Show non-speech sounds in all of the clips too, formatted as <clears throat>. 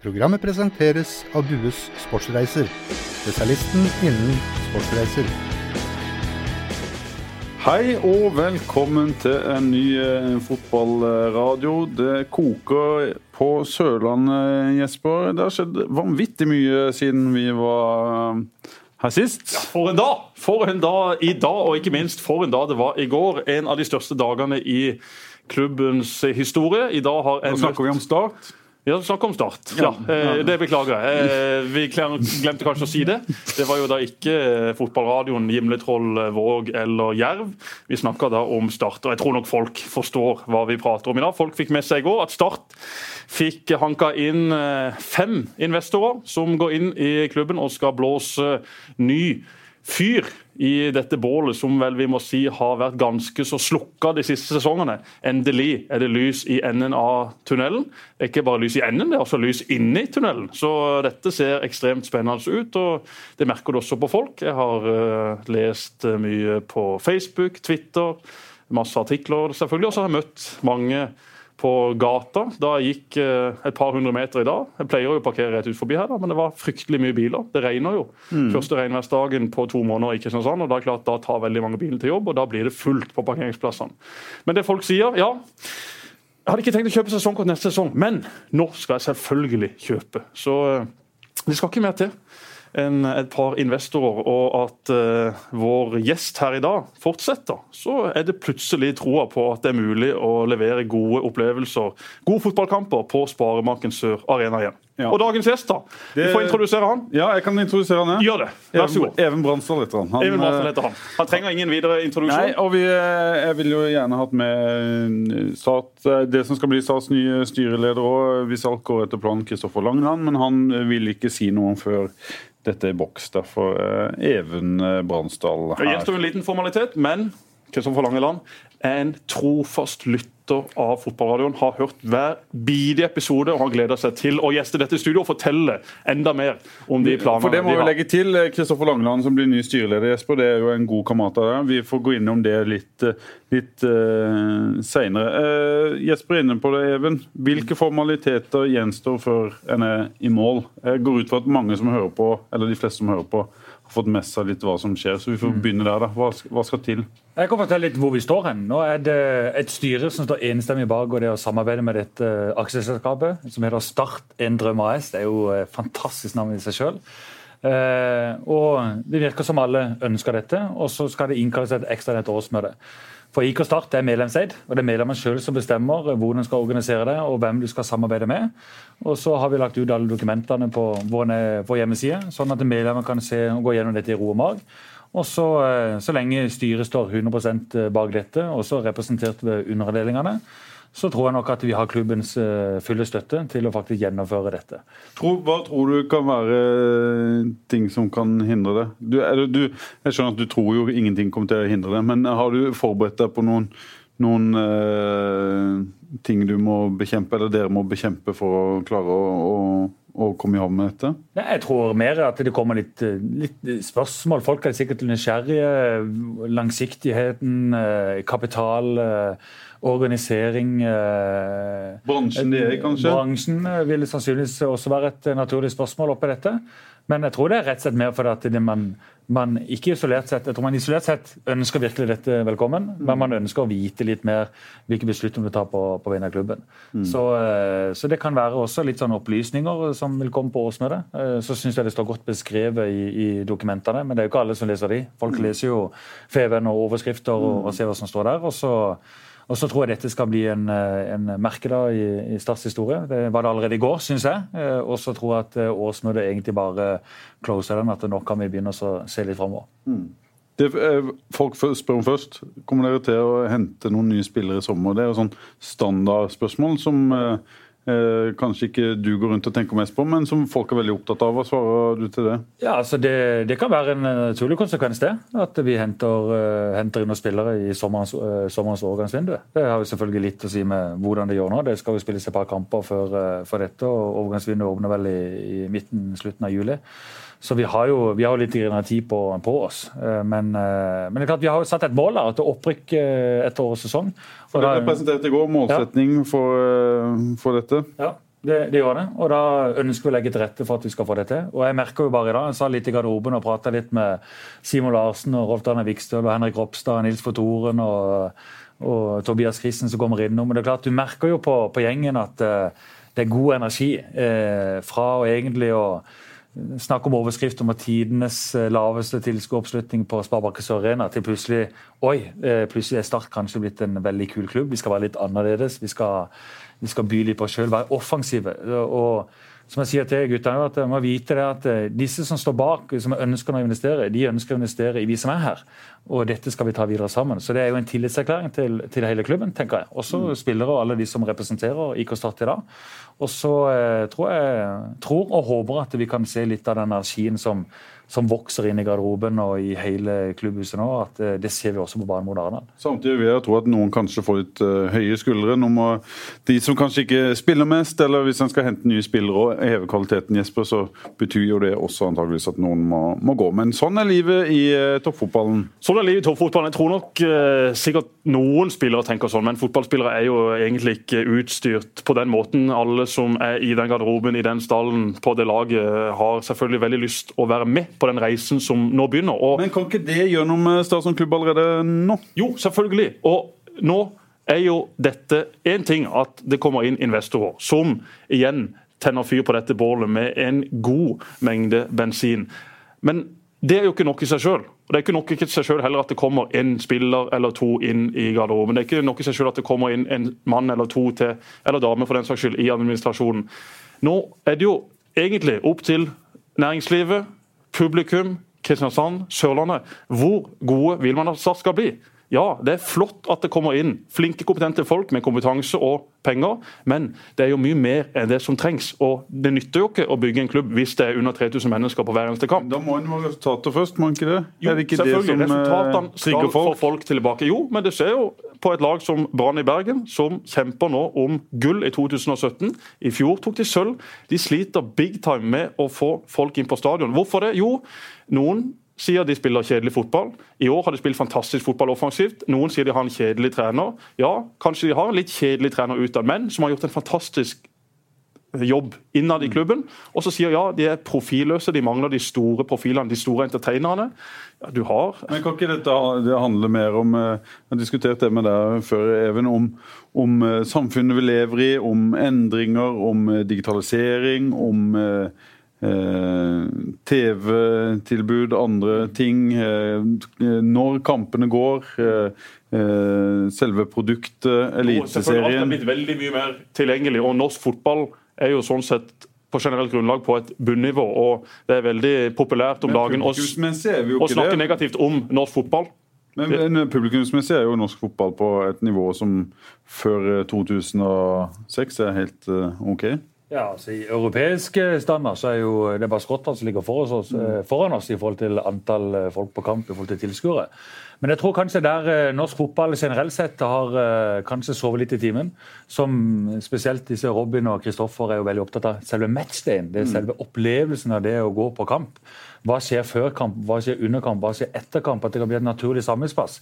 Programmet presenteres av Dues Sportsreiser, spesialisten innen sportsreiser. Hei og velkommen til en ny eh, fotballradio. Det koker på Sørlandet, Jesper. Det har skjedd vanvittig mye siden vi var eh, her sist. For en dag! For en dag i dag, og ikke minst for en dag det var i går. En av de største dagene i klubbens historie. I dag har Nå snakker vi om Start. Ja, snakk om Start. Ja, eh, Det beklager jeg. Eh, Vi glemte kanskje å si det. Det var jo da ikke eh, fotballradioen Gimletroll, Våg eller Jerv. Vi snakka da om Start, og jeg tror nok folk forstår hva vi prater om i dag. Folk fikk med seg i går at Start fikk hanka inn fem investorer som går inn i klubben og skal blåse ny fyr i dette bålet, som vel vi må si har vært ganske så slukka de siste sesongene. Endelig er det lys i enden av tunnelen. Det er ikke bare lys i enden, det er også lys inni tunnelen. Så dette ser ekstremt spennende ut, og det merker du også på folk. Jeg har uh, lest mye på Facebook, Twitter, masse artikler selvfølgelig, og så har jeg møtt mange på gata. Da jeg gikk eh, et par hundre meter i dag. Jeg pleier jo å parkere rett ut forbi her, da, men det var fryktelig mye biler. Det regner jo. Første regnværsdagen på to måneder i Kristiansand, og da er det klart da tar veldig mange biler til jobb, og da blir det fullt på parkeringsplassene. Men det folk sier, ja Jeg hadde ikke tenkt å kjøpe sesongkort neste sesong, men nå skal jeg selvfølgelig kjøpe. Så eh, det skal ikke mer til enn et par investorer, og at uh, vår gjest her i dag fortsetter, så er det plutselig troa på at det er mulig å levere gode opplevelser, gode fotballkamper, på Sparebanken Sør Arena igjen. Ja. Og dagens gjest, da. Du Det- får introdusere han. Ja, jeg kan introdusere han. ja. Gjør det. Vær så god. Even, Bransdal heter han. han Even eh, heter han. Han trenger ingen videre introduksjon. Nei, og vi, eh, jeg ville jo gjerne hatt med start, eh, det som skal bli Stats nye styreleder òg, hvis alt går etter planen, Kristoffer Langland. Men han vil ikke si noe før dette er boks. Derfor Even Bransdal her. Det gjenstår en liten formalitet, men Kristoffer Langeland er en trofast lytter av fotballradioen. Har hørt hver bidige episode og har gleda seg til å gjeste dette studioet og fortelle enda mer om de planene For det må de vi legge til. eh, Kristoffer Langeland som blir ny styreleder. Jesper, Det er jo en god kamerat av deg. Vi får gå innom det litt, eh, litt uh, seinere. Jesper er inne på det, Even. Hvilke formaliteter gjenstår før en er i mål? Jeg går ut fra at mange som hører på, eller de fleste som hører på, fått med seg litt hva som skjer. Så vi får begynne der. da. Hva, hva skal til? Jeg kan fortelle litt hvor vi står hen. Nå er det et styre som står enstemmig bak og det å samarbeide med dette eh, aksjeselskapet, som heter Start en drøm AS. Det er jo et fantastisk navn i seg sjøl. og Det virker som alle ønsker dette, og så skal det innkalles et ekstraordinært årsmøte. For IK Start er medlemseid, og det er medlemmene sjøl som bestemmer hvordan de skal organisere det, og hvem du skal samarbeide med. Og så har vi lagt ut alle dokumentene på vår, hjemmeside, sånn at medlemmene kan se gå gjennom dette i ro og mag. Og så, eh, så lenge styret står 100% bak dette, også representert ved underavdelingene, så tror jeg nok at vi har klubbens eh, fulle støtte til å faktisk gjennomføre dette. Tror, hva tror du kan være eh, ting som kan hindre det? Du, det- du, jeg skjønner at du tror jo ingenting kommer til å hindre det, men har du forberedt deg på noen, noen uh, ting du må bekjempe, eller dere må bekjempe for å klare å, å, å komme i havn med dette? Nei, Jeg tror mer at det kommer litt, litt spørsmål. Folk er sikkert nysgjerrige. Langsiktigheten, kapital, organisering eh, Bransjen de er i, kanskje? Bransjen eh, vil sannsynligvis også være et eh, naturlig spørsmål oppi dette. Men jeg tror det er rett og slett mer fordi det man, man ikke isolert sett, jeg tror man isolert sett ønsker virkelig dette velkommen, men man ønsker å vite litt mer hvilke beslutninger du tar på, på vegne av klubben. Så, eh, så det kan være også litt sånn opplysninger som vil komme på årsmøtet. Eh, Så syns jeg det står godt beskrevet i, i dokumentene, men det er jo ikke alle som leser de. Folk leser jo Feven og overskrifter og, og ser hva som står der. og så og så tror jeg dette skal bli en, eh, en merkedag i, i Starts historie. Det var det allerede i går, syns jeg. Eh, Og så tror jeg at eh, årsmøtet egentlig bare closer den, at nå kan vi begynne å se litt framover. Eh, folk spør om først, kommer dere til å hente noen nye spillere i sommer? Det er jo sånn standardspørsmål som eh, kanskje ikke du går rundt og tenker mest på, men som folk er veldig opptatt av. Hva svarer du til det? Ja, altså det, det kan være en eh, naturlig konsekvens, det. At vi henter, uh, henter inn noen spillere i sommerens, uh, sommerens overgangsvindu. Det har jo selvfølgelig litt å si med hvordan det gjør nå. Det skal jo spilles et par kamper før, uh, før dette, og overgangsvinduet åpner vel i, i midten, slutten av juli. Så vi har jo, vi har jo litt tid på, på oss. Men, men det er klart vi har satt et mål her, at opprykk etter årets sesong. Og For Dere presenterte i går målsetning for, eh, for dette. ja. Det, det, gjør det, og da ønsker vi å legge til rette for at vi skal få det til. Og Jeg merker jo bare i dag, jeg sa litt i garderoben og prata litt med Simon Larsen og Rolf Dane Vikstøl og Henrik Ropstad, og Nils Fortoren og, og Tobias Christen som kommer innom. Men det er klart, Du merker jo på, på gjengen at uh, det er god energi uh, fra å egentlig å snakke om overskrift om tidenes uh, laveste tilskueroppslutning på Sparebanken Sør Arena til plutselig Oi, plutselig er Start kanskje blitt en veldig kul klubb. Vi skal være litt annerledes. Vi skal vi skal by litt på oss sjøl, være offensive. og som jeg sier til gutta, at jeg må vite det at eh, Disse som står bak, som ønsker å investere, de ønsker å investere i vi som er her. Og dette skal vi ta videre sammen. Så Det er jo en tillitserklæring til, til hele klubben, tenker jeg. Også mm. spillere og alle de som representerer IK Start i dag. Og så eh, tror jeg tror og håper at vi kan se litt av den energien som som vokser inn i garderoben og i hele klubbhuset nå. at eh, Det ser vi også på banen mot Arendal. Samtidig vil jeg tro at noen kanskje får litt uh, høye skuldre. Nå må, de som kanskje ikke spiller mest, eller hvis en skal hente nye spillere og heve kvaliteten, Jesper, så betyr jo det også antageligvis at noen må, må gå. Men sånn er livet i uh, toppfotballen. Sånn er livet i toppfotballen. Jeg tror nok uh, sikkert noen spillere tenker sånn, men fotballspillere er jo egentlig ikke utstyrt på den måten. Alle som er i den garderoben, i den stallen, på det laget, har selvfølgelig veldig lyst å være med på den reisen som nå begynner. Og, Men kan ikke det med Start klubb allerede nå? Jo, selvfølgelig. Og nå er jo dette én ting at det kommer inn investorer som igjen tenner fyr på dette bålet med en god mengde bensin. Men det er jo ikke nok i seg sjøl. Det er ikke nok i seg selv heller at det kommer en spiller eller to inn i garderoben. Det er ikke nok i seg selv at det kommer inn en mann eller to til, eller dame for den saks skyld, i administrasjonen. Nå er det jo egentlig opp til næringslivet, publikum, Kristiansand, Sørlandet. Hvor gode vil man at Start skal bli? Ja, det er flott at det kommer inn flinke, kompetente folk med kompetanse og penger, men det er jo mye mer enn det som trengs. Og Det nytter jo ikke å bygge en klubb hvis det er under 3000 mennesker på hver eneste kamp. Da må en ha resultater først, må en ikke det? Jo, det ikke selvfølgelig. Det eh, Resultatene skal folk? få folk tilbake. Jo, men det skjer jo på et lag som Brann i Bergen, som kjemper nå om gull i 2017. I fjor tok de sølv. De sliter big time med å få folk inn på stadion. Hvorfor det? Jo, noen sier de spiller kjedelig fotball. I år har de spilt fantastisk fotball offensivt. Noen sier de har en kjedelig trener. Ja, kanskje de har en litt kjedelig trener utad, men som har gjort en fantastisk jobb innad i mm. klubben. Og så sier ja, de er profilløse, de mangler de store profilene, de store entertainerne. Ja, du har Men Kan ikke dette det handle mer om eh, Jeg har diskutert det med deg før, Even, om, om eh, samfunnet vi lever i, om endringer, om eh, digitalisering, om TV-tilbud, andre ting. Eh, når kampene går. Eh, selve produktet, Eliteserien. Alt er blitt veldig mye mer tilgjengelig. og Norsk fotball er jo sånn sett på generelt grunnlag på et bunnivå. og Det er veldig populært om dagen å, snakke negativt om norsk fotball. Men, men Publikumsmessig er jo norsk fotball på et nivå som før 2006 er helt OK? Ja, altså I europeiske standard så er jo det bare Skottland som ligger foran oss, mm. foran oss i forhold til antall eh, folk på kamp i forhold til tilskuere. Men jeg tror kanskje der eh, norsk fotball generelt sett har kanskje sovet litt i timen. Som spesielt disse Robin og Kristoffer er jo veldig opptatt av selve matchdayen. Det er mm. selve opplevelsen av det å gå på kamp. Hva skjer før kamp, hva skjer under kamp, hva skjer etter kamp? At det kan bli et naturlig samlingsplass.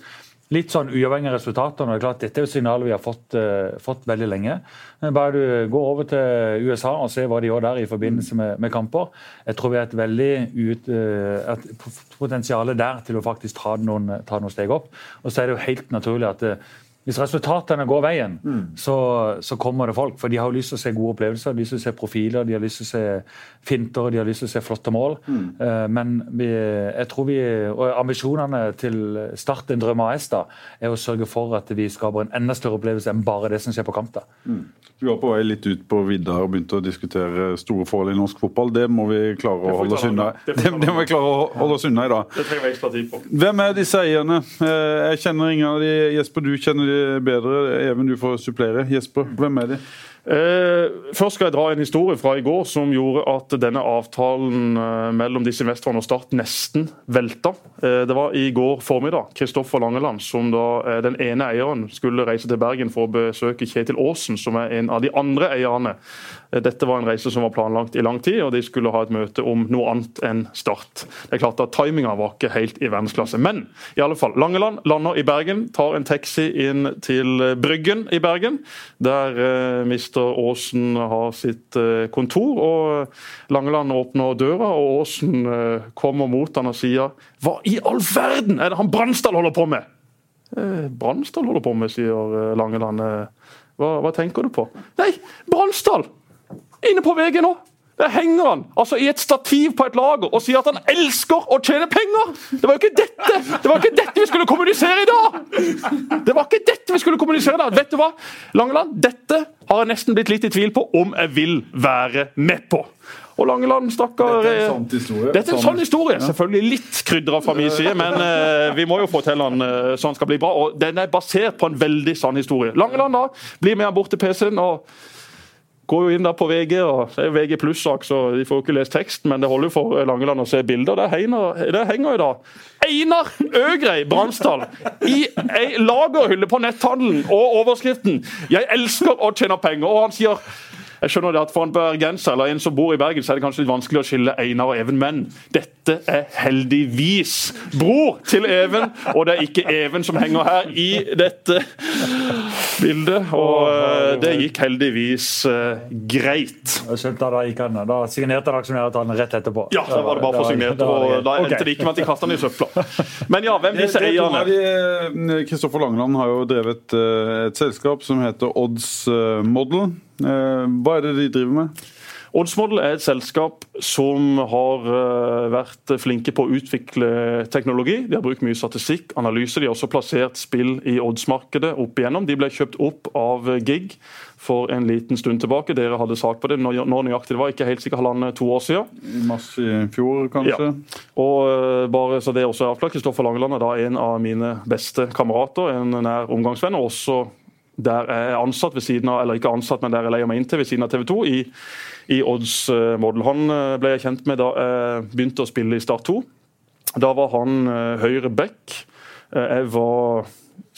Litt sånn uavhengig av resultatene. det er klart Dette er jo signaler vi har fått, uh, fått, veldig lenge. Men bare du går over til USA og ser hva de gjør der i forbindelse med, med kamper. Jeg tror vi har et veldig ut, uh, et potensial der til å faktisk ta noen, ta noen steg opp. Og så er det jo helt naturlig at uh, hvis resultatene går veien, mm. så, så, kommer det folk. For de har jo lyst til å se gode opplevelser, de har lyst til å se profiler, de har lyst til å se finter, de har lyst til å se flotte mål. Mm. Uh, men vi, jeg tror vi, og ambisjonene til Start en drøm AS da, er å sørge for at vi skaper en enda større opplevelse enn bare det som skjer på kamp. da. Mm. Vi var på vei litt ut på vidda og begynte å diskutere store forhold i norsk fotball. Det må vi klare å holde oss unna <laughs> det, det, det må vi klare å holde oss unna i dag. Det trenger vi ekstra på. Hvem er disse eierne? Eh, jeg kjenner ingen av de. Jesper, du kjenner de bedre. Even, du får supplere. Jesper, hvem er de? Eh, først skal jeg dra en historie fra i går som gjorde at denne avtalen eh, mellom disse investorene og Start nesten velta. Eh, det var i går formiddag Kristoffer Langeland, som da den ene eieren, skulle reise til Bergen for å besøke Kjetil Aasen, som er en av de andre eierne dette var en reise som var planlagt i lang tid, og de skulle ha et møte om noe annet enn Start. Det er klart at Timinga var ikke helt i verdensklasse. Men i alle fall, Langeland lander i Bergen, tar en taxi inn til Bryggen i Bergen, der eh, Mr. Aasen har sitt eh, kontor. og Langeland åpner døra, og Aasen eh, kommer mot han og sier Hva i all verden er det han Bransdal holder på med? Eh, Bransdal holder på med, sier eh, Langeland. Eh, hva, hva tenker du på? Nei, Bransdal! Inne på VG nå! Der henger han altså i et stativ på et lager og sier at han elsker å tjene penger! Det var jo ikke dette Det var ikke dette vi skulle kommunisere i dag! Det var ikke dette vi skulle kommunisere i dag! Vet du hva, Langeland? Dette har jeg nesten blitt litt i tvil på om jeg vil være med på. Og Langeland, stakkar Dette er en sann historie. Dette er en sann historie. Selvfølgelig litt krydra fra min side, men uh, vi må jo fortelle han uh, så han skal bli bra. Og den er basert på en veldig sann historie. Langeland da, blir med han bort til PC-en. og går jo inn der på VG, og det er jo VG pluss-sak, så de får jo ikke lest teksten, men det holder jo for Langeland å se bilder. Der henger, der henger jo da Einar Øgrei Bransdal i ei lagerhylle på netthandelen og overskriften 'Jeg elsker å tjene penger'. Og han sier jeg skjønner det at For en bergenser eller en som bor i Bergen, så er det kanskje litt vanskelig å skille Einar og Even, men dette er heldigvis bror til Even, og det er ikke Even som henger her i dette bildet. Og eh, det gikk heldigvis eh, greit. Skjønte Da gikk han, da signerte dere aksjonæravtalen rett etterpå. Ja, da var det bare for signert, og da endte det ikke med at de kastet den i søpla. Men ja, hvem disse Det- det eierne? Kristoffer Langeland har jo drevet eh, et selskap som heter Odds Model. Eh, Hva er det de driver med? Oddsmodel er et selskap som har eh, vært flinke på å utvikle teknologi. De har brukt mye statistikk, analyse. De har også plassert spill i oddsmarkedet opp igjennom. De ble kjøpt opp av GIG for en liten stund tilbake. Dere hadde sak på det nå nøyaktig det var, ikke helt sikkert halvannet to år siden. I mars i fjor, kanskje? Ja. Og eh, bare så det også er avklart, Kristoffer Langeland er da en av mine beste kamerater, en nær omgangsvenn. og også der jeg er ansatt ved siden av, eller ikke ansatt, men der jeg leier meg inn til ved siden av TV 2 i, i Odds eh, Model. Han eh, ble jeg kjent med da jeg begynte å spille i Start 2. Da var han eh, høyre back. Eh, Jeg var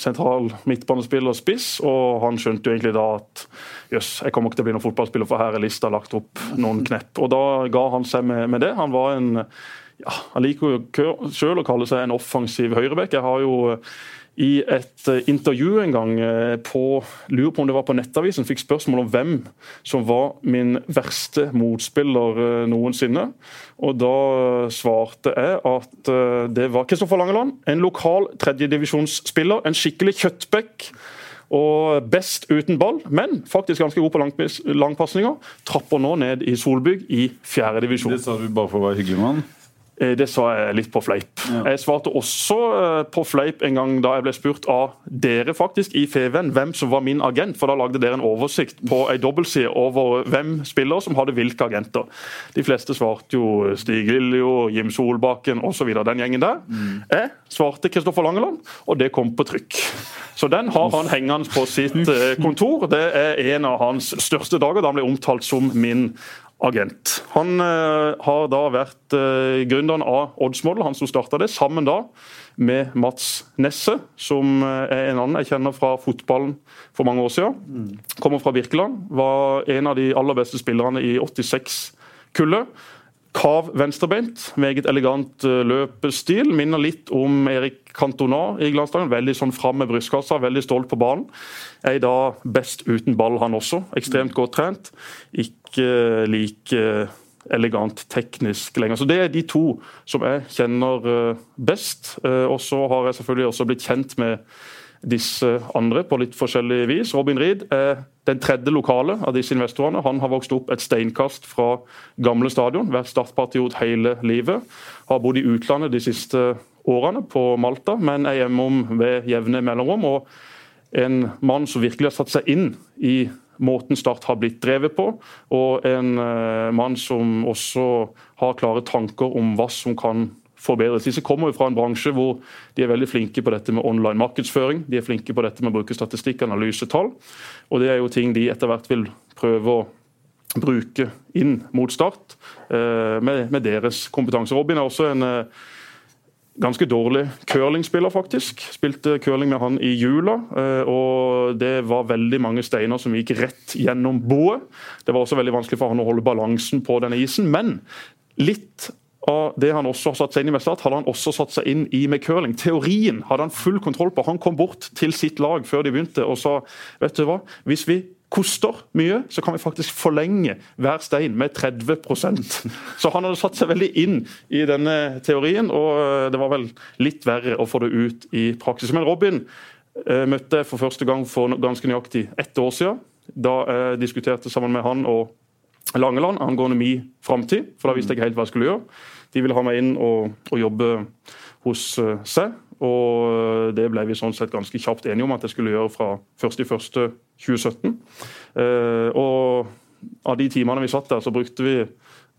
sentral midtbanespiller spiss, og han skjønte jo egentlig da at jøss, jeg kommer ikke til å bli noen fotballspiller, for her er lista lagt opp noen knepp. Og da ga han seg med, med det. Han var en ja, Han liker jo sjøl å kalle seg en offensiv høyreback. Jeg har jo eh, i et eh, intervju en gang eh, på lurer på om det var på Nettavisen, fikk spørsmål om hvem som var min verste motspiller eh, noensinne. Og Da svarte jeg at det var Kristoffer Langeland, en lokal tredjedivisjonsspiller, en skikkelig kjøttbekk. Og best uten ball, men faktisk ganske god på langpis- langpasninger. Trapper nå ned i Solbygg i fjerde divisjon. Det sa du bare for å være hyggelig han? Eh, Det sa jeg litt på fleip. Jeg svarte også eh, på fleip en gang da jeg ble spurt av dere faktisk i Feven hvem som var min agent, for da lagde dere en oversikt på ei dobbeltside over hvem spillere som hadde hvilke agenter. De fleste svarte jo Stig Liljo, Jim Solbakken osv. Den gjengen der. Jeg svarte Kristoffer Langeland, og det kom på trykk. Så den har han hengende på sitt eh, kontor. Det er en av hans største dager. Da han ble omtalt som min agent. Han eh, har da vært eh, gründeren av Oddsmodel, han som starta det, sammen da med Mats Nesse, som eh, er en annen jeg kjenner fra fotballen for mange år siden. Kommer fra Birkeland. Var en av de aller beste spillerne i 86-kullet. Kav venstrebeint, meget elegant eh, løpestil. Minner litt om Erik Cantona i glansdagen. Veldig sånn fram med brystkassa, veldig stolt på banen. Er da best uten ball, han også. Ekstremt godt trent. Ikke like elegant teknisk lenger. Så Det er de to som jeg kjenner eh, best. Eh, Og så har jeg selvfølgelig også blitt kjent med disse andre på litt forskjellig vis. Robin Reed er den tredje lokale av disse investorene. Han har vokst opp et steinkast fra gamle stadion, vært startpatriot hele livet. Har bodd i utlandet de siste årene, på Malta, men er hjemom ved jevne mellomrom. og en mann som virkelig har satt seg inn i måten Start har blitt drevet på, og en eh, mann som også har klare tanker om hva som kan forbedres. Disse kommer jo fra en bransje hvor de er veldig flinke på dette med online markedsføring. De er flinke på dette med å bruke statistikk, analyse, tall. Og det er jo ting de etter hvert vil prøve å bruke inn mot Start eh, med, med deres kompetanse. Robin er også en eh, ganske dårlig curlingspiller, faktisk. Spilte curling med han i jula, eh, og det var veldig mange steiner som gikk rett gjennom boet. Det var også veldig vanskelig for han å holde balansen på denne isen, men litt av det han også har satt seg inn i med Start, hadde han også satt seg inn i med curling. Teorien hadde han full kontroll på. Han kom bort til sitt lag før de begynte og sa vet du hva, hvis vi koster mye, så kan vi faktisk forlenge hver stein med 30% Så han hadde satt seg veldig inn i denne teorien, og eh, det var vel litt verre å få det ut i praksis. Men Robin eh, møtte jeg for første gang for ganske nøyaktig ett år siden. Da jeg diskuterte sammen med han og Langeland angående min framtid, for da visste jeg helt hva jeg skulle gjøre. De ville ha meg inn og, og jobbe hos uh, seg. Og det ble vi sånn sett ganske kjapt enige om at jeg skulle gjøre fra 1.1.2017. Uh, og av de timene vi satt der, så brukte vi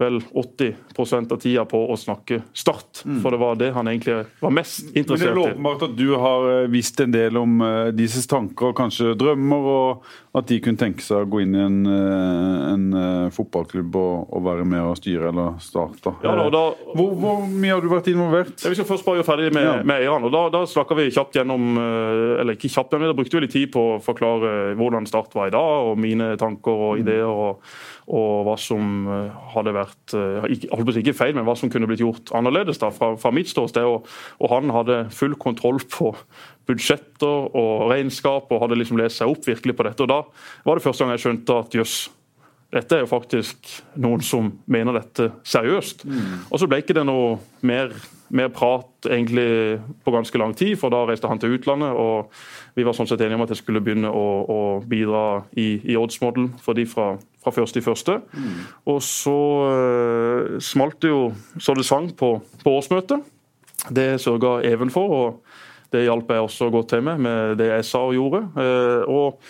vel 80% av tida på å snakke Start. Mm. For det var det han egentlig var mest interessert i. Men Det er åpenbart at du har eh, visst en del om uh, deres tanker og kanskje drømmer, og at de kunne tenke seg å gå inn i en, uh, en fotballklubb og, og, være med og styre eller starte. Ja, da, da, hvor, hvor, mye har du vært involvert? Ja, vi skal først bare gjøre ferdig med, ja. med eierne. og Da, da snakka vi kjapt gjennom Eller ikke kjapt, men da brukte vi litt tid på å forklare hvordan Start var i dag, og mine tanker og ideer. og og hva som eh, hadde vært eh, ikke, ikke feil, men hva som kunne blitt gjort annerledes da, fra, fra mitt ståsted. Og, og, han hadde full kontroll på budsjetter og regnskap og hadde liksom lest seg opp virkelig på dette. og Da var det første gang jeg skjønte at jøss, dette er jo faktisk noen som mener dette seriøst. Mm. Og så ble ikke det noe mer, mer, prat egentlig på ganske lang tid, for da reiste han til utlandet. og Vi var sånn sett enige om at jeg skulle begynne å, å bidra i, i odds-modell for de fra, fra første i første. Mm. Og så uh, smalt det jo så det sang på, på årsmøtet. Det sørga Even for, og det hjalp jeg også godt til med, med det jeg sa og gjorde. Uh, og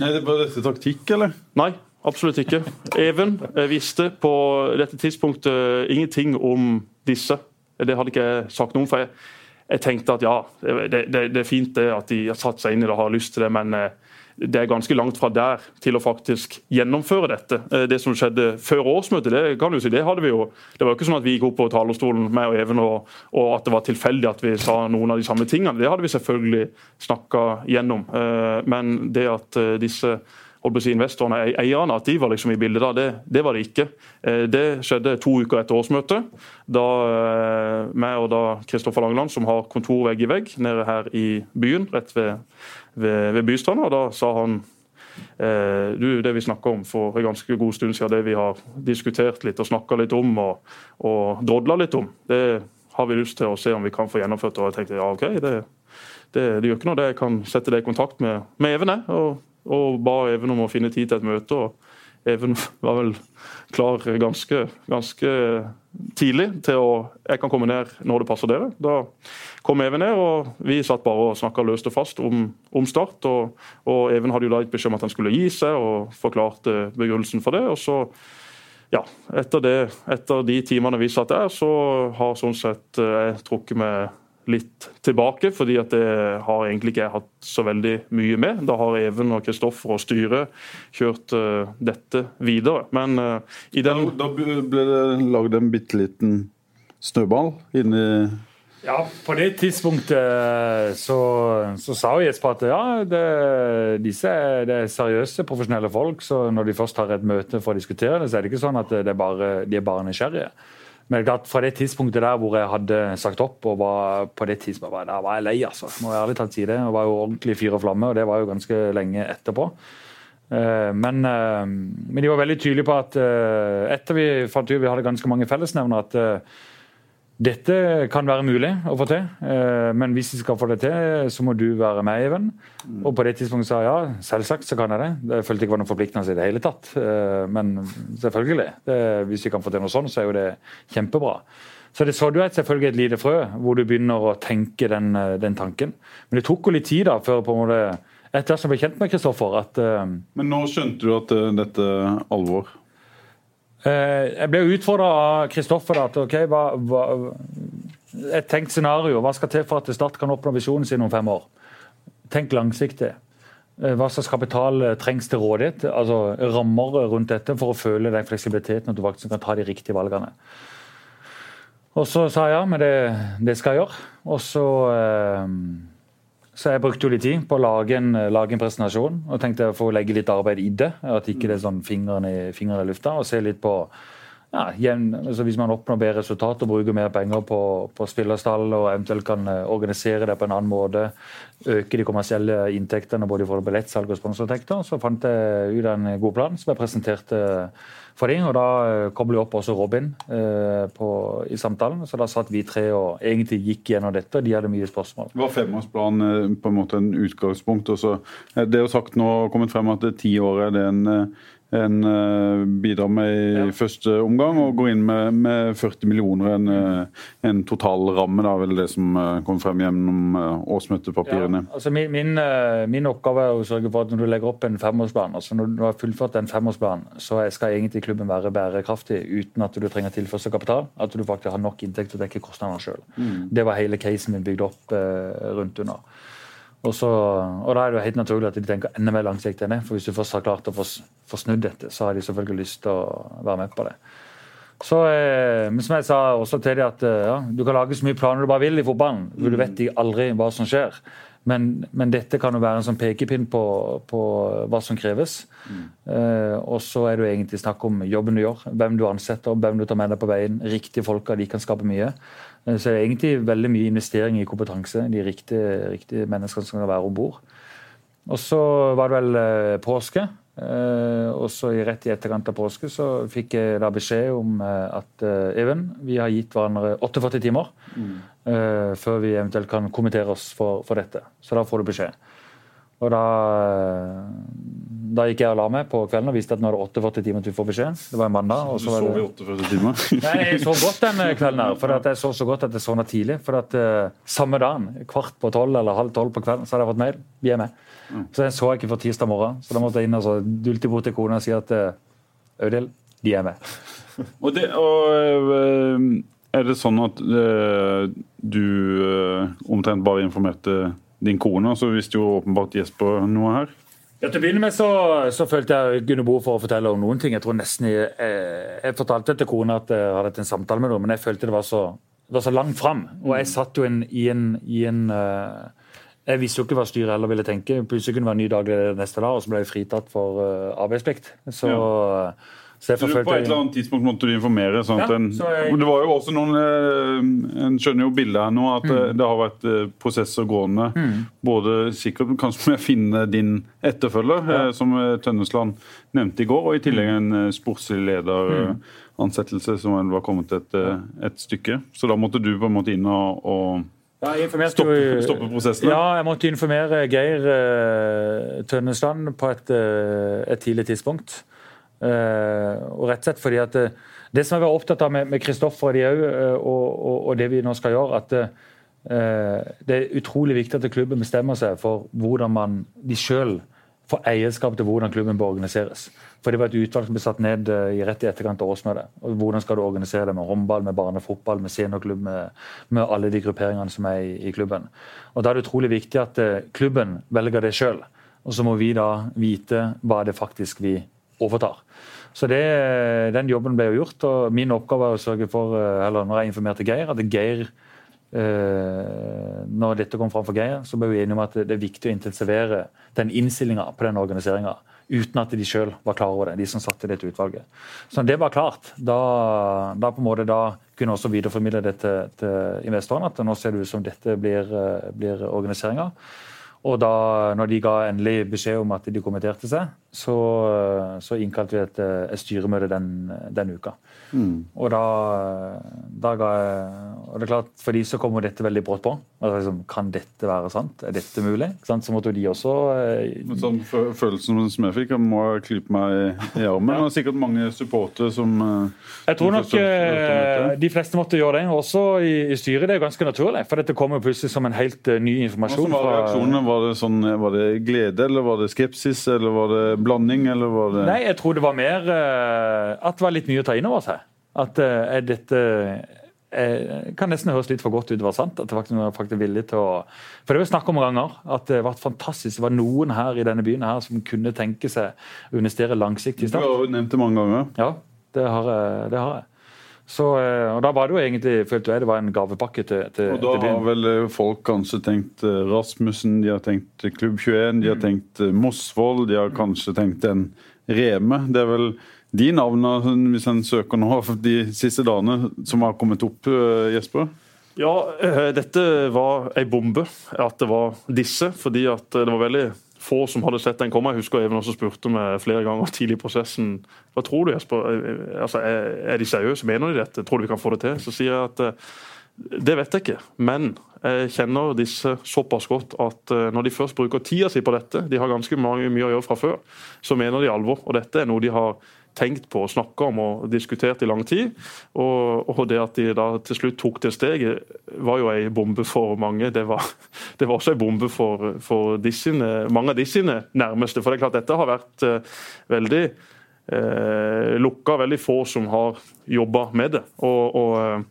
Nei, det Var dette taktikk, eller? Nei, Absolutt ikke. Even visste på dette tidspunktet ingenting om disse. Det hadde ikke jeg sagt noe om. for jeg, jeg tenkte at ja, det, det, det, er fint det at de har satt seg inn i det og har lyst til det, men eh, det er ganske langt fra der til å faktisk gjennomføre dette. Eh, det som skjedde før årsmøtet, det kan du si, det hadde vi jo. Det var ikke sånn at vi gikk opp på talerstolen med og Even og, og at det var tilfeldig at vi sa noen av de samme tingene. Det hadde vi selvfølgelig snakka gjennom. Eh, men det at disse investorene, eierne, at de var liksom i bildet da. Det, det var det ikke. Eh, det skjedde to uker etter årsmøtet. Da eh, meg og da Kristoffer Langeland, som har kontor vegg i vegg nede her i byen, rett ved, ved, ved Bystranda, da sa han eh, du, Det vi snakka om for en ganske god stund siden, det vi har diskutert litt og snakka litt om og, og drodla litt om, det har vi lyst til å se om vi kan få gjennomført. Og jeg tenkte ja, OK, det, det, det gjør ikke noe. det Jeg kan sette det i kontakt med, med Even. og og ba Even om å finne tid til et møte. og Even <laughs> var vel klar ganske, ganske tidlig til å Jeg kan komme ned når det passer dere. Da kom Even ned, og vi satt bare og snakka løst og fast om, om Start. Og, og, Even hadde jo da gitt beskjed om at han skulle gi seg, og forklarte begrunnelsen for det. og så ja, etter, det, etter de timene vi satt der, så har sånn sett eh, jeg trukket meg litt tilbake, fordi at det har egentlig ikke jeg hatt så veldig mye med. Da har Even og Kristoffer og styret kjørt uh, dette videre. Men uh, i den Da, da ble det lagd en bitte liten snøball inni ja, på det tidspunktet eh, så, så sa Jesper at ja, det, disse er, det er seriøse, profesjonelle folk. Så når de først har et møte for å diskutere det, så er det ikke sånn at det er bare, de er bare nysgjerrige. Men fra det tidspunktet der hvor jeg hadde sagt opp, og var på det tidspunktet der var jeg lei, altså. Må jeg ærlig talt si det. Jeg var jo ordentlig fyr og flamme, og det var jo ganske lenge etterpå. Eh, men, eh, men de var veldig tydelige på at eh, etter vi fant ut vi hadde ganske mange fellesnevner, at dette kan være mulig å få til, eh, men hvis vi skal få det til, så må du være med, Even. Mm. Og på det tidspunktet sa jeg ja, selvsagt så kan jeg det. Det følte ikke var noen forpliktelse i det hele tatt. Eh, men selvfølgelig. Det, hvis vi kan få til noe sånt, så er jo det kjempebra. Så det så du et, selvfølgelig et lite frø, hvor du begynner å tenke den, eh, den tanken. Men det tok jo litt tid da, før på en måte etter som ble kjent med Kristoffer at Men nå skjønte du at dette er alvor? Eh, jeg ble utfordra av Kristoffer. ok, hva, hva, Et tenkt scenario. Hva skal til for at Start kan oppnå visjonen sin om fem år? Tenk langsiktig. Eh, hva slags kapital eh, trengs til rådighet? altså Rammer rundt dette for å føle den fleksibiliteten at du faktisk kan ta de riktige valgene. Og så sa jeg ja, men det, det skal jeg gjøre. Og så eh, så jeg brukte jo litt tid på å lage en, lage en presentasjon og tenkte å få legge litt arbeid i det. At ikke det er sånn fingrene, i, fingeren i lufta. Og se litt på ja, jevn, altså Hvis man oppnår bedre resultat og bruker mer penger på, på spillerstall og eventuelt kan eh, organisere det på en annen måte, øke de kommersielle inntektene både for billettsalg og sponsorinntekter, så fant jeg ut en god plan som jeg presenterte for dem. Og da eh, kobler jeg opp også Robin eh, på, i samtalen. Så da satt vi tre og egentlig gikk gjennom dette, og de hadde mye spørsmål. Var femårsplan eh, på en måte en utgangspunkt? Også. Det er jo sagt nå kommet frem at ti år er det en en uh, bidrar med i ja. første omgang, og går inn med, med 40 millioner. En, uh, en totalramme, da, vel det som uh, kom frem gjennom årsmøtepapirene. Ja, altså min, min, min, oppgave er å sørge for at når du legger opp en femårsplan, altså når du har fullført en femårsplan, så skal egentlig klubben være bærekraftig uten at du trenger tilførsel kapital. At du faktisk har nok inntekt til å dekke kostnadene sjøl. Mm. Det var hele casen min bygd opp rundt under. Og, så, og, Da er det jo helt naturlig at de tenker enda mer langsiktig enn det. For hvis du først har klart å få, få snudd dette, så har de selvfølgelig lyst til å være med på det. Så, eh, men som jeg sa også til dem, at eh, ja, du kan lage så mye planer du bare vil i fotballen. For du vet aldri hva som skjer. Men, men, dette kan jo være en sånn pekepinn på, på hva som kreves. Mm. Eh, og så er det jo egentlig snakk om jobben du gjør, hvem du ansetter, hvem du tar med deg på veien. Riktige folka, de kan skape mye. Eh, så det er egentlig veldig mye investering i kompetanse. De riktige, riktige menneskene som kan være om bord. Og så var det vel eh, påske. Eh, og så rett i etterkant av påske så fikk jeg da beskjed om at Even, vi har gitt hverandre 48 timer mm. før vi eventuelt kan kommentere oss for, for dette. Så da får du beskjed. Og da, da, gikk jeg og la meg på kvelden og visste at nå er det 48 timer til vi får beskjed. Det var en mandag. Og så du sov i 48 timer? <laughs> Nei, jeg sov godt den kvelden her. For jeg sov så godt at jeg sovna tidlig. For at uh, samme dagen, kvart på tolv eller halv tolv på kvelden, så hadde jeg fått mail. Vi er med. Mm. Så jeg så ikke for tirsdag morgen. Så da måtte jeg inn og så dulte bort til kona og si at uh, Audhild, de er med. <laughs> og, det, og uh, er det sånn at du omtrent bare informerte din kone, så visste jo åpenbart Jesper noe her. Ja, til å begynne med så, så følte jeg Gunne Bo for å fortelle om noen ting. Jeg tror nesten jeg, jeg, jeg fortalte til kona at jeg hadde hatt en samtale med henne, men jeg følte det var så, det var så langt fram. Og jeg satt jo en, i en, i en uh, Jeg visste jo ikke hva styret heller ville tenke. Plutselig kunne det være en ny dag neste dag, og så ble jeg fritatt for uh, arbeidsplikt. Så ja. Så du, på et eller annet tidspunkt måtte du informere. Sånn ja, en, jeg... Det var jo også noen eh, En skjønner jo bildet her nå, at mm. det, har vært eh, prosesser gående. Mm. Både sikkert kanskje med å finne din etterfølger, ja. Eh, som Tønnesland nevnte i går, og i tillegg en sportslig lederansettelse mm. som var kommet et, et, stykke. Så da måtte du på en måte inn og, og ja, stoppe, stoppe, prosessene? Ja, jeg måtte informere Geir uh, Tønnesland på et, uh, et tidlig tidspunkt. Eh, og rett og slett fordi at eh, Det som jeg var opptatt av med Kristoffer og, eh, og, og, og, det vi nå skal gjøre, at det er utrolig viktig at klubben bestemmer seg for hvordan man de sjøl får eierskap til hvordan klubben bør organiseres. For Det var et utvalg som ble satt ned i rett i etterkant av årsmøtet. Hvordan skal du organisere det med håndball, med barnefotball, med seniorklubb, med, med, alle de grupperingene som er i, i, klubben. Og Da er det utrolig viktig at klubben velger det sjøl. Og så må vi da vite hva det faktisk vi overtar. Så det, Den jobben ble jo gjort. og Min oppgave er å sørge for, eh, eller når jeg informerte Geir, at Geir eh, når dette kom fram for Geir, så ble vi enige om at det er viktig å intensivere den innstillinga på den organiseringa. Uten at de sjøl var klar over det, de som satte dette utvalget. Så det var klart, da, da på en måte da kunne også videreformidle det til, til investorene. At nå ser det ut som dette blir, eh, blir organiseringa. Og da når de ga endelig beskjed om at de kommenterte seg, så, så innkalte vi et, et styremøte den, den uka. Mm. Og da, da, ga jeg Og det er klart, for de så kommer dette veldig brått på. Altså, liksom, kan dette være sant? Er dette mulig? Så måtte jo de også eh, sånn Følelsen som jeg fikk, jeg må klype meg i, armen. ja. er sikkert mange supportere som eh, Jeg tror nok eh, de fleste måtte gjøre det, også i, i, styret. Det er ganske naturlig, for dette kommer plutselig som en helt uh, ny informasjon. Hva var reaksjonene? Var det, sånn, var det glede, eller var det skepsis, eller var det blanding, eller var det Nei, jeg tror det var mer uh, at det var litt mye å ta inn over seg. At uh, er dette jeg kan nesten høres litt for godt ut å være sant. at jeg faktisk er faktisk villig til å... For Det er jo snakk om ganger at det var fantastisk. Det var noen her i denne byen her som kunne tenke seg å investere langsiktig i Start. Du har jo nevnt det mange ganger. Ja, det har, det har jeg. Så, og Da var det jo egentlig følte jeg det var en gavepakke til, til, og Da til har vel folk kanskje tenkt Rasmussen, de har tenkt Klubb 21, de har mm. tenkt Mosvold, de har kanskje tenkt en Reme. Det er vel de navnene, hvis en søker nå de siste dagene, som har kommet opp, Jesper? Ja, dette var ei bombe at det var disse. Fordi at det var veldig få som hadde sett den komme. Jeg husker Even også spurte meg flere ganger tidlig i prosessen hva tror du Jesper, altså, er, er de seriøse, mener de dette, tror du vi kan få det til? Så sier jeg at eh, det vet jeg ikke, men jeg kjenner disse såpass godt at eh, når de først bruker tida si på dette, de har ganske mye å gjøre fra før, så mener de alvor. Og dette er noe de har tenkt på, snakka om og diskutert i lang tid. Og, og, det at de da til slutt tok det steget, var jo ei bombe for mange. Det var, <laughs> det var også ei bombe for, for sine, mange av de sine nærmeste. For det er klart dette har vært uh, veldig uh, lukka, veldig få som har jobba med det. og, og uh,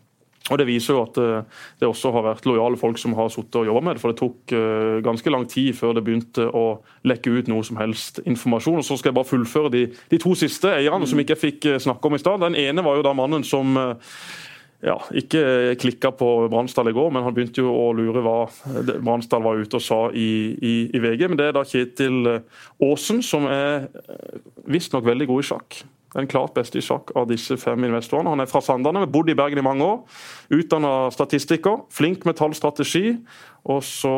og Det viser jo at eh, det også har vært lojale folk som har sittet og jobba med det. For det tok eh, ganske lang tid før det begynte å lekke ut noe som helst informasjon. Og Så skal jeg bare fullføre de, de to siste eierne som ikke jeg fikk eh, snakke om i stad. Den ene var jo da mannen som ja, ikke klikka på Bransdal i går, men han begynte jo å lure hva Bransdal var ute og sa i, i, i VG. Men det er da Kjetil Aasen, som er visstnok veldig god i sjakk. Den klart beste i sjakk av disse fem investorene. Han er fra Sandane, bodd i Bergen i mange år. Utdanna statistiker, flink med tallstrategi. Og så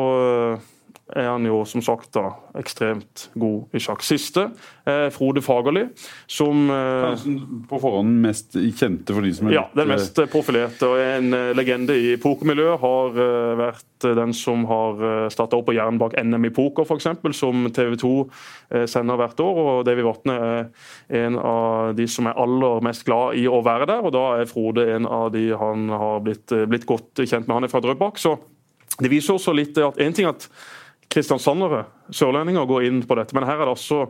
er han jo som sagt da ekstremt god i sjakk. Siste eh, Frode Fagerli, som Kanskje på forhånd mest kjente for de som er Ja, den eh, mest profilerte. og En eh, legende i pokermiljøet har eh, vært den som har starta opp på jern bak NM i poker, f.eks., som TV 2 sender hvert år. og Davy Vatne er en av de som er aller mest glad i å være der, og da er Frode en av de han har blitt, blitt godt kjent med. Han er fra Drøbak, så det viser også litt at en ting at kristiansandere, sørlendinger, går inn på dette. Men her er det også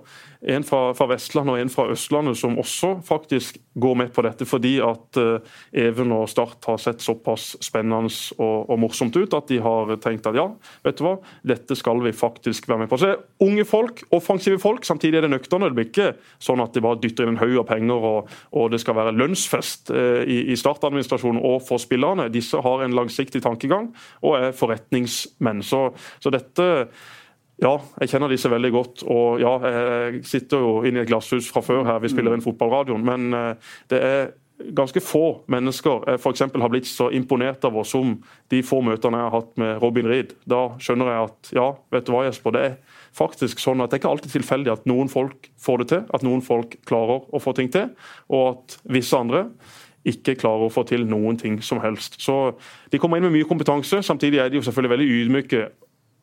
en fra, fra, Vestlandet og en fra Østlandet som også faktisk går med på dette, fordi at uh, Even og Start har sett såpass spennende og, og, morsomt ut at de har tenkt at ja, vet du hva, dette skal vi faktisk være med på. Så det er unge folk, offensive folk, samtidig er det nøkterne. Det blir ikke sånn at de bare dytter inn en haug av penger og, og, det skal være lønnsfest uh, i, i startadministrasjonen og for spillerne. Disse har en langsiktig tankegang og er forretningsmenn. Så, så dette ja, jeg kjenner disse veldig godt. Og ja, jeg sitter jo inne i et glasshus fra før her, vi spiller inn fotballradioen. Men eh, det er ganske få mennesker jeg for har blitt så imponert av oss som de få møtene jeg har hatt med Robin Reed. Da skjønner jeg at ja, vet du hva Jesper, det er faktisk sånn at det er ikke alltid tilfeldig at noen folk får det til, at noen folk klarer å få ting til, og at visse andre ikke klarer å få til noen ting som helst. Så De kommer inn med mye kompetanse. Samtidig er de jo selvfølgelig veldig ydmyke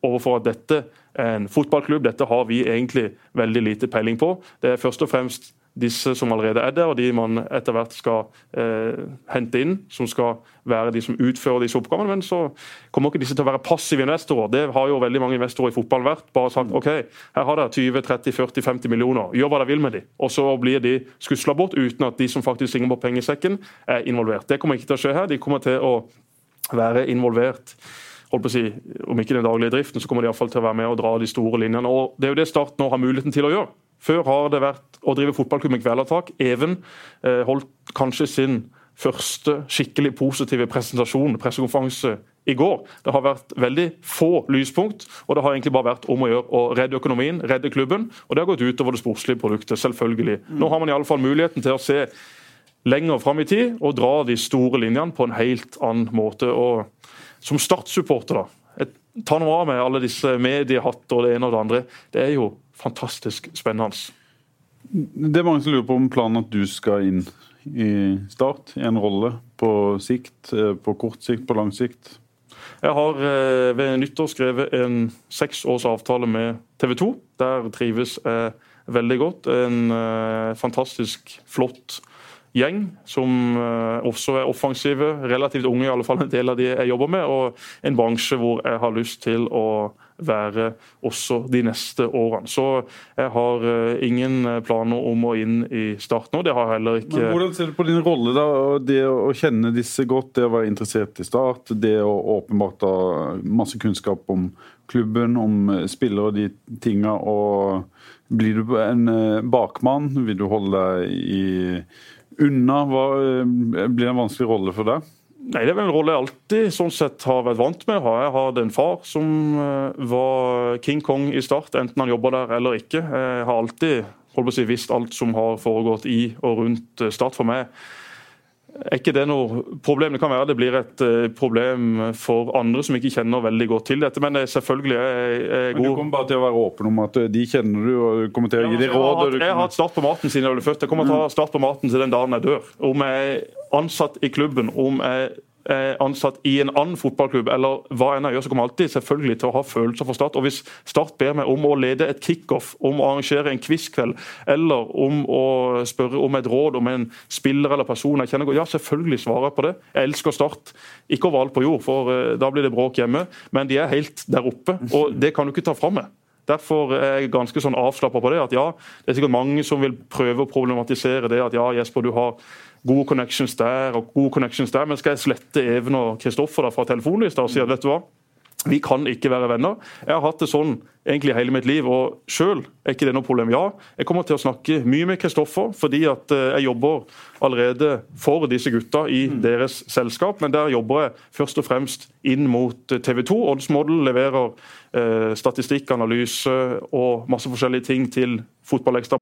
overfor at dette er en fotballklubb. Dette har vi egentlig veldig lite peiling på. Det er først og fremst disse som allerede er der, og de man etter hvert skal eh, hente inn, som skal være de som utfører disse oppgavene. Men så kommer ikke disse til å være passive investorer. Det har jo veldig mange investorer i fotballen vært. Bare sagt OK, her har dere 20-30-40-50 millioner, gjør hva dere vil med de. Og så blir de skusla bort uten at de som faktisk synger på pengesekken, er involvert. Det kommer ikke til å skje her. De kommer til å være involvert holdt på å si, Om ikke den daglige driften, så kommer de i fall til å være med og dra de store linjene. og Det er jo det Start nå har muligheten til å gjøre. Før har det vært å drive fotballklubb med kvelertak. Even eh, holdt kanskje sin første skikkelig positive presentasjon, pressekonferanse, i går. Det har vært veldig få lyspunkt, og det har egentlig bare vært om å gjøre å redde økonomien, redde klubben. Og det har gått utover det sportslige produktet, selvfølgelig. Nå har man i alle fall muligheten til å se lenger fram i tid og dra de store linjene på en helt annen måte. og som Start-supporter, da. Ta nå av meg alle disse mediehatter og det ene og det andre. Det er jo fantastisk spennende. Det er mange som lurer på om planen at du skal inn i Start, i en rolle på sikt, eh, på kort sikt, på lang sikt? Jeg har eh, ved nyttår skrevet en seksårsavtale avtale med TV 2. Der trives jeg veldig godt. En eh, fantastisk flott gjeng som eh, også er offensive, relativt unge, i alle fall en del av de jeg jobber med. Og en bransje hvor jeg har lyst til å være også de neste årene. Så jeg har eh, ingen planer om å inn i Start nå. Det har heller ikke Men Hvordan ser du på din rolle, da? Det å kjenne disse godt, det å være interessert i Start, det å åpenbart ha masse kunnskap om klubben, om spillere og de tinga. og blir du en eh, bakmann? Vil du holde deg i unna? Hva, blir det en vanskelig rolle for deg? Nei, Det er vel en rolle jeg alltid sånn sett har vært vant med. Jeg hadde en far som var King Kong i Start, enten han jobba der eller ikke. Jeg har alltid holdt på å si, visst alt som har foregått i og rundt Start for meg er ikke det noe problem? Det kan være det blir et uh, problem for andre som ikke kjenner veldig godt til dette, men det er selvfølgelig er, er god. Men Du kommer bare til å være åpen om at eh, de kjenner du, og du kommer til å gi dem råd? Jeg har hatt start på maten siden jeg ble født. Jeg kommer til å ha start på maten til den dagen jeg dør. Om jeg er ansatt i klubben, om jeg ansatt i en annen fotballklubb, eller hva enn jeg gjør, så kommer alltid selvfølgelig til å ha følelser for Start. Og Hvis Start ber meg om å lede et kickoff, om å arrangere en quizkveld, eller om å spørre om et råd om en spiller eller person jeg kjenner godt, ja, selvfølgelig svarer jeg på det. Jeg elsker Start. Ikke overalt på jord, for uh, da blir det bråk hjemme, men de er helt der oppe, og det kan du ikke ta fra meg. Derfor er jeg ganske sånn avslappa på det. at ja, Det er sikkert mange som vil prøve å problematisere det. At ja, Jesper, du har gode connections der og gode connections der, men skal jeg slette Even og Kristoffer fra telefonlista og si at vet du hva, vi kan ikke være venner. Jeg har hatt det sånn egentlig hele mitt liv, og sjøl er ikke det noe problem. Ja, jeg kommer til å snakke mye med Kristoffer, fordi at eh, jeg jobber allerede for disse gutta i mm. deres selskap, men der jobber jeg først og fremst inn mot eh, TV 2. Oddsmodel leverer eh, statistikk, analyse og masse forskjellige ting til Fotballekstra.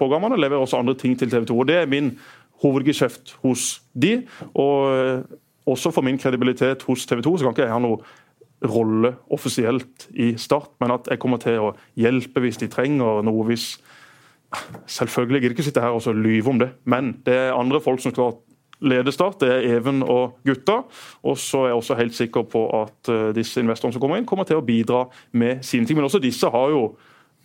Programmene leverer også andre ting til TV 2, og det er min hovedgeskjeft hos de. Og eh, også for min kredibilitet hos TV 2 så kan ikke jeg ha noe rolle offisielt i Start, men at jeg kommer til å hjelpe hvis de trenger noe. hvis Selvfølgelig gidder ikke sitte her og lyve om det, men det er andre folk som skal lede Start. Det er Even og gutta. Og så er jeg også helt sikker på at uh, disse investorene som kommer inn, kommer til å bidra med sine ting. Men også disse har jo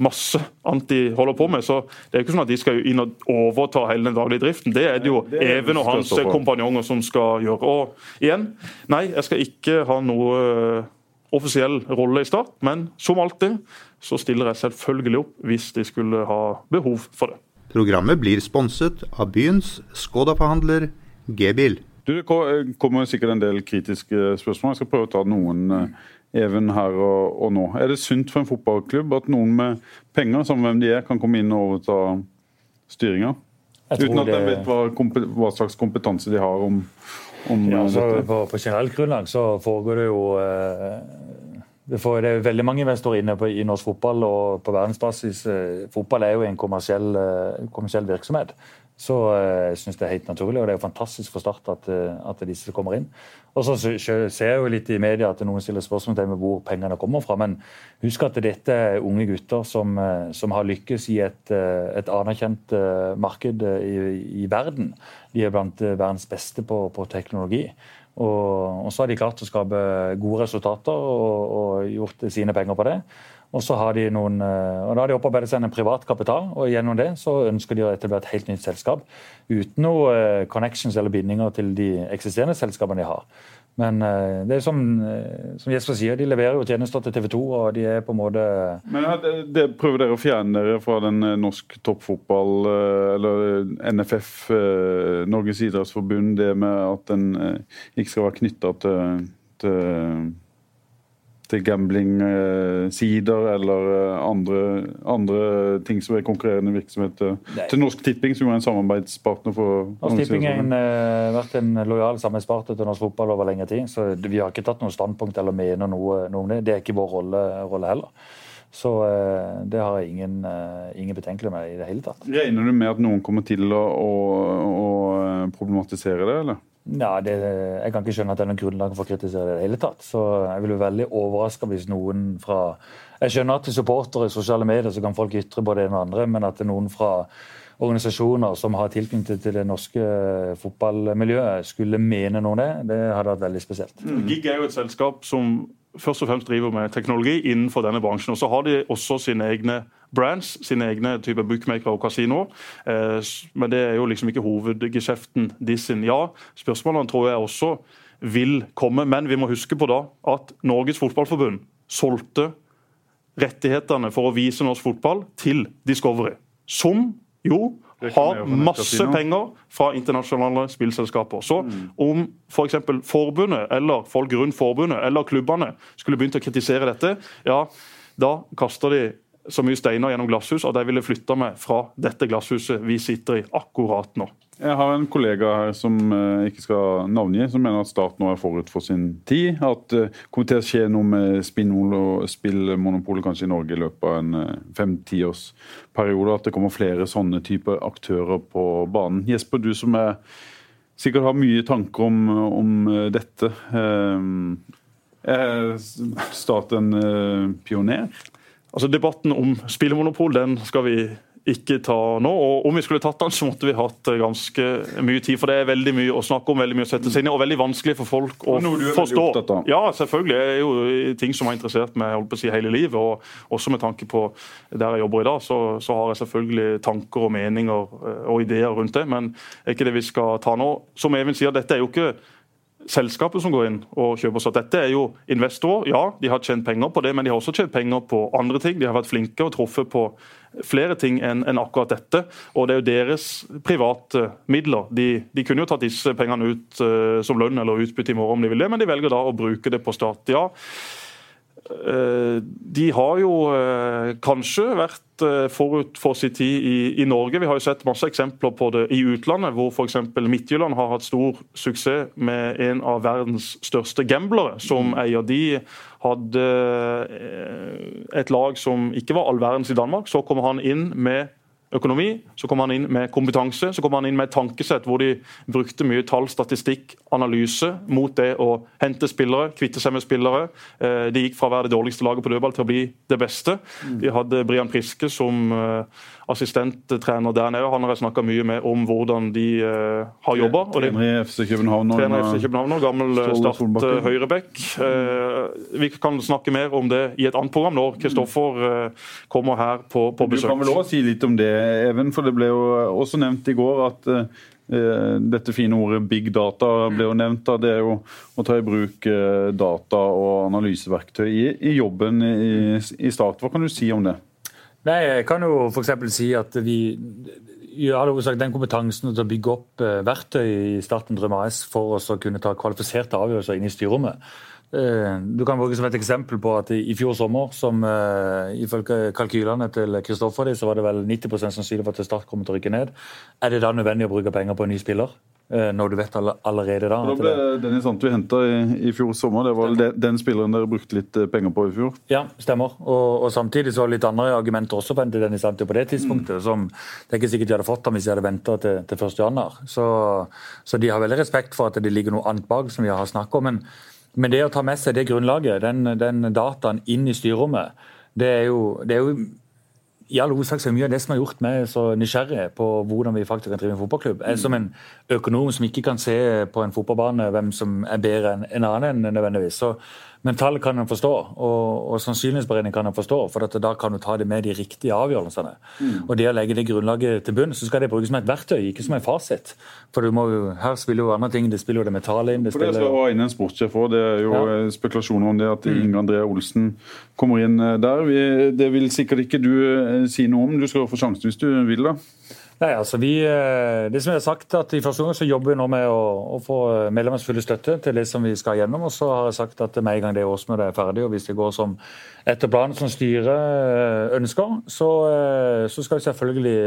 masse annet de holder på med. så Det er ikke sånn at de skal inn og overta hele den daglige driften. Det er det jo det er Even og hans kompanjonger som skal gjøre. Og igjen, nei, jeg skal ikke ha noe eh, offisiell rolle i Start, men som alltid så stiller jeg selvfølgelig opp hvis de skulle ha behov for det. Programmet blir sponset av byens Skoda-forhandler G-bil. Det kommer sikkert en del kritiske spørsmål. Jeg skal prøve å ta noen eh, even her og, og, nå. Er det sunt for en fotballklubb at noen med penger, samme hvem de er, kan komme inn og overta styringa? Uten at de vet hva, hva, slags kompetanse de har om, om ja, altså, dette? På, på generelt grunnlag så foregår det jo eh, det, får, det, er veldig mange investorer inne på, i norsk fotball og på verdensbasis. Eh, fotball er jo en kommersiell, eh, kommersiell virksomhet. Så jeg synes det er helt naturlig, og det er jo fantastisk for Start at, at disse kommer inn. Og så ser jeg jo litt i media at noen stiller spørsmål til hvor pengene kommer fra. Men husk at dette er unge gutter som, eh, som har lykkes i et, eh, et anerkjent eh, marked i, i, verden. De er blant verdens beste på, på teknologi. Og, og, så har de klart å skape gode resultater og, og gjort sine penger på det. Og så har de noen, og da har de opparbeidet seg en privat kapital, og gjennom det så ønsker de å etablere et helt nytt selskap uten noe connections eller bindinger til de eksisterende selskapene de har. Men uh, det er som, uh, som, Jesper sier, de leverer jo tjenester til TV 2, og de er på en måte Men det, Prøver dere å fjerne dere fra den uh, norsk toppfotball, eller NFF, Norges idrettsforbund, det med at den ikke skal være knytta til, til til gamblingsider eller eh, andre, andre, ting som er konkurrerende virksomheter. Nei. Til Norsk Tipping, som er en samarbeidspartner for Norsk Tipping har uh, vært en lojal samarbeidspartner til norsk fotball over lengre tid. Så vi har ikke tatt noe standpunkt eller mener noe, noe om det. Det er ikke vår rolle, rolle heller. Så det har jeg ingen, ingen betenkeligheter med i det hele tatt. Regner du med at noen kommer til å, å, å problematisere det, eller? Ja, det, Jeg kan ikke skjønne at det er noen grunnlag for å kritisere det i det hele tatt. Så jeg vil være veldig overraska hvis noen fra Jeg skjønner at til supportere i sosiale medier så kan folk ytre både det ene og andre, men at det er noen fra organisasjoner som har tilknytning til det norske fotballmiljøet, skulle mene noe om det, det hadde vært veldig spesielt. Mm. GIG er jo et selskap som først og fremst driver med teknologi innenfor denne bransjen. Og så har de også sine egne brands, sine egne typer bookmaker og kasinoer. Eh, men det er jo liksom ikke hovedgeskjeften de sin. Ja, spørsmålene tror jeg også vil komme, men vi må huske på da at Norges Fotballforbund solgte rettighetene for å vise norsk fotball til Discovery. Som jo har masse penger fra internasjonale spillselskaper. Så mm. om f.eks. For forbundet eller folk rundt forbundet eller klubbene skulle begynt å kritisere dette, ja, da kaster de så mye steiner gjennom glasshus, og de ville flytta meg fra dette glasshuset vi sitter i akkurat nå. Jeg har en kollega her som uh, ikke skal navngi, som mener at Start nå er forut for sin tid. At uh, kommer til å skje noe med spillmonopolet kanskje i Norge i løpet av en uh, fem-tiårsperiode. At det kommer flere sånne typer aktører på banen. Jesper, du som er, sikkert har mye tanker om, om dette. Uh, er Start en pioner? Altså Debatten om spillmonopol den skal vi ikke ta nå. og Om vi skulle tatt den, så måtte vi hatt ganske mye tid. For det er veldig mye å snakke om, veldig mye å sette seg inn i, og veldig vanskelig for folk å forstå. Ja, selvfølgelig. Det er jo ting som har interessert meg holdt på å si, hele livet. Og også med tanke på der jeg jobber i dag, så, så har jeg selvfølgelig tanker og meninger eh, og ideer rundt det. Men det er ikke det vi skal ta nå. Som Even sier, dette er jo ikke selskapet som går inn og kjøper så Dette er jo investorer. Ja, de har tjent penger på det, men de har også tjent penger på andre ting. De har vært flinke og truffet på flere ting enn en akkurat dette. Og det er jo deres private midler. De, de kunne jo tatt disse pengene ut uh, som lønn eller utbytte i morgen om de vil det, men de velger da å bruke det på stat. Ja, de har jo uh, kanskje vært Eh, forut for sin tid i, i, Norge. Vi har jo sett masse eksempler på det i utlandet, hvor f.eks. Midtjylland har hatt stor suksess med en av verdens største gamblere som mm. eier. De hadde eh, et lag som ikke var all verdens i Danmark. Så kommer han inn med økonomi, så kom han inn med kompetanse, så kom han inn med et tankesett hvor de brukte mye tall, statistikk, analyse mot det å hente spillere, kvitte seg med spillere. Eh, de gikk fra å være det dårligste laget på dødball til å bli det beste. Mm. De hadde Brian Priske som eh, assistenttrener der nede. Han har jeg snakka mye med om hvordan de uh, har jobba. Trener i FC København og, FC København og gammel eh, Start uh, Høyrebekk. Uh, vi kan snakke mer om det i et annet program når Kristoffer uh, kommer her på, på besøk. Du kan vel også si litt om det, Even, for det ble jo også nevnt i går at dette fine ordet big data ble jo nevnt. Det er jo å ta i bruk data og analyseverktøy i, i jobben i, i Start. Hva kan du si om det? Nei, Jeg kan jo f.eks. si at vi i all hovedsak den kompetansen til å bygge opp eh, verktøy i Starten Drøm AS for å kunne ta kvalifiserte avgjørelser inn i styrerommet. Eh, du kan bruke som et eksempel på at i fjor sommer, som uh, ifølge kalkylene til Kristoffer, så var det vel 90 sannsynlig for at Start kommer til å rykke ned. Er det da nødvendig å bruke penger på en ny spiller? Eh, når du vet allerede da. Da ble Dennis Antvi henta i, i, fjor sommer. Det var den, den, spilleren dere brukte litt eh, penger på i fjor? Ja, stemmer. Og, og samtidig så var det litt andre argumenter også på Dennis Antvi på det tidspunktet. Mm. som Det er ikke sikkert de hadde fått ham hvis de hadde venta til, til 1.1. Så, så de har veldig respekt for at det ligger noe annet bak, som vi har snakket om. Men, men det å ta med seg det grunnlaget, den, den dataen inn i styrerommet, det er jo, det er jo i all hovedsak så er mye av det som har gjort meg så nysgjerrig på hvordan vi faktisk kan drive en fotballklubb. Jeg som en økonom som ikke kan se på en fotballbane hvem som er bedre enn en annen nødvendigvis. Så men tall kan en forstå, og, og sannsynlighetsberegning kan en forstå. For da kan du ta det med de riktige avgjørelsene. Mm. Og det å legge det grunnlaget til bunn, så skal det brukes som et verktøy, ikke som en fasit. For du må her spiller jo andre ting. Det spiller jo det metallet inn. Det for det skal inn en sportssjef òg. Det er jo ja. spekulasjoner om det at mm. Inge André Olsen kommer inn eh, der. Vi, det vil sikkert ikke du eh, si noe om. Du skal få sjansen hvis du vil, da. Nei, altså vi, eh, det som jeg har sagt at I første omgang så jobber vi nå med å, å få medlemmenes fulle støtte til det som vi skal gjennom. og Så har jeg sagt at med en gang det årsmøtet er ferdig, og hvis det går som etter planen som styret eh, ønsker, så, eh, så, skal vi selvfølgelig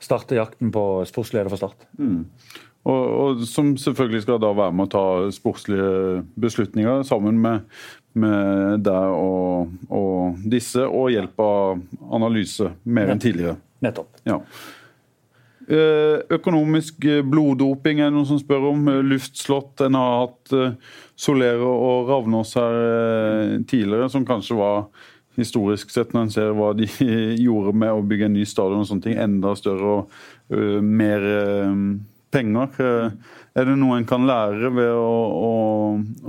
starte jakten på sportsleder for Start. Mm. Og, og, Som selvfølgelig skal da være med å ta sportslige beslutninger sammen med, med deg og, og, disse, og hjelp av analyse mer enn tidligere. Nettopp. Ja. Eh, økonomisk eh, bloddoping er noen som spør om. Eh, luftslott. En har hatt Solero og Ravnås her tidligere, som kanskje var historisk sett, når en ser hva de <laughs> gjorde med å bygge en ny stadion og sånne ting, enda større og mer penger. Er det noe en kan lære ved å, å,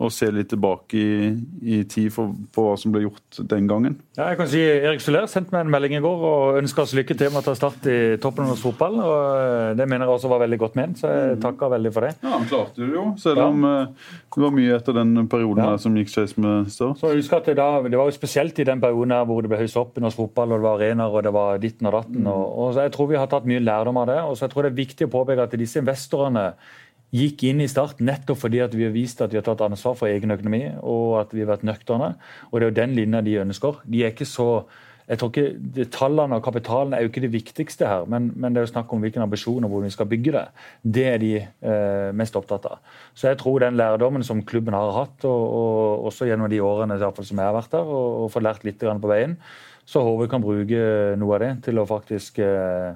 å se litt tilbake i, i tid for, på hva som ble gjort den gangen? Ja, jeg kan si Erik Soler sendte meg en melding i går og ønska oss lykke til med å ta start i toppen av norsk fotball. og eh, Det mener jeg også var veldig godt ment, så jeg takker veldig for det. Ja, Han klarte det jo, selv om ja. det var mye etter den perioden ja. som gikk skeis med Start. Så husk at det, da, det var jo spesielt i den perioden her hvor det ble høyst opp i norsk fotball, og det var arenaer og det var ditten og datten. og, og så Jeg tror vi har tatt mye lærdom av det. og så jeg tror det er viktig å påpeke at disse investorene gikk inn i Start nettopp fordi at vi har vist at vi har tatt ansvar for egen økonomi og at vi har vært nøkterne. Og det er jo den linja de ønsker. De er ikke så jeg tror ikke Tallene og kapitalen er jo ikke det viktigste her, men, men det er jo snakk om hvilken ambisjon og hvor vi skal bygge det. Det er de eh, mest opptatt av. Så jeg tror den lærdommen som klubben har hatt, og, og også gjennom de årene som jeg har vært der, og, og fått lært litt på veien, så håper vi kan bruke noe av det til å faktisk eh,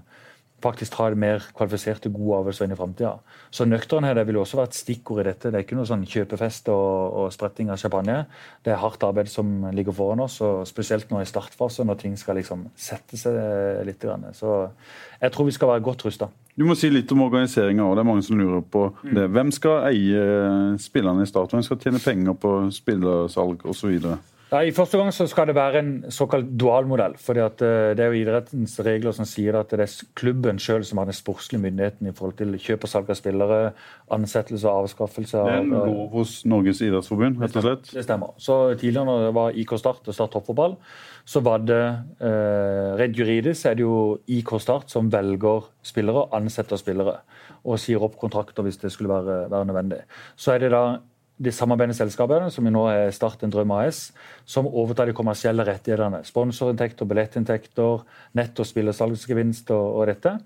faktisk ha det mer kvalifiserte, gode avlsvenn i framtida. Så nøkternhet vil også være et stikkord i dette. Det er ikke noe sånn kjøpefest og, og spretting av champagne. Det er hardt arbeid som ligger foran oss, og spesielt nå i startfase, når ting skal liksom sette seg litt. Så jeg tror vi skal være godt rusta. Du må si litt om organiseringa òg. Det er mange som lurer på det. Hvem skal eie spillerne i Start? Hvem skal tjene penger på spillersalg osv.? Ja, I første gang så skal det være en såkalt dualmodell. fordi at eh, Det er jo idrettens regler som sier at det er klubben sjøl som har den sportslige myndigheten i forhold til kjøp og salg av spillere, ansettelse og avskaffelse. Det er en lov hos Norges idrettsforbund, rett og slett? Det stemmer. Så Tidligere når det var IK Start og Start toppfotball, så var det eh, rent juridisk er det jo IK Start som velger spillere, ansetter spillere og sier opp kontrakter hvis det skulle være, være nødvendig. Så er det da de samarbeidende selskapene, som nå er Start en drøm AS, som overtar de kommersielle rettighetene. Sponsorinntekter, billettinntekter, netto spillersalgsgevinst og, og dette.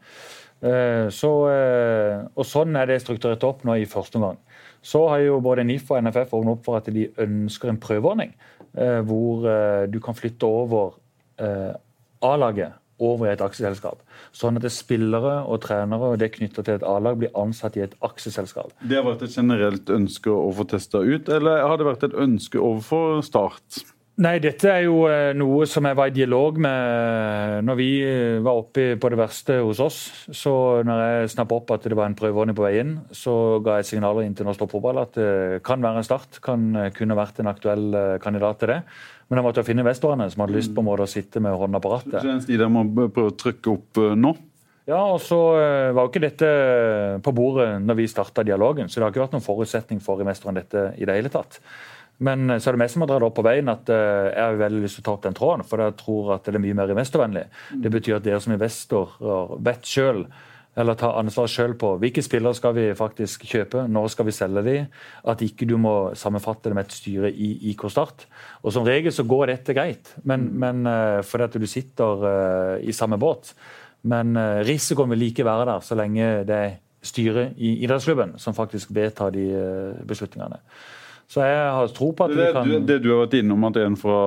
Eh, så, eh, og Sånn er det strukturert opp nå i første omgang. Så har jo både NIF og NFF åpnet opp for at de ønsker en prøveordning, eh, hvor du kan flytte over A-laget over i et aksjeselskap. Sånn at det spillere og trenere og det knytta til et A-lag blir ansatt i et aksjeselskap. Det har vært et generelt ønske å få testa ut, eller har det vært et ønske overfor Start? Nei, dette er jo eh, noe som jeg var i dialog med når vi eh, var oppe på det verste hos oss. Så når jeg snappa opp at det var en prøveordning på vei inn, så ga jeg signaler inn til Norsk Toppfotball at det kan være en start. Kan kunne vært en aktuell eh, kandidat til det. Men jeg måtte finne investorene som hadde lyst på en måte å sitte med hånda på rattet. Så de der må prøve å trykke opp eh, nå? Ja, og så eh, var jo ikke dette på bordet når vi starta dialogen, så det har ikke vært noen forutsetning for investorene dette i det hele tatt. Men eh, så er det meg som har dratt opp på veien at jeg har veldig lyst til å ta opp den tråden, for jeg tror at det er mye mer investorvennlig. Det betyr at dere som investorer vet sjøl eller ta ansvar sjøl på hvilke spillere skal vi faktisk kjøpe, når skal vi selge de, At ikke du må sammenfatte det med et styre i IK Start. Og Som regel så går dette greit, men, mm. men uh, fordi at du sitter i samme båt. Men risikoen vil like være der så lenge det er styret i idrettsklubben som faktisk vedtar de beslutningene. Så jeg har tro på at det, vi kan Det det du har vært innom, at en fra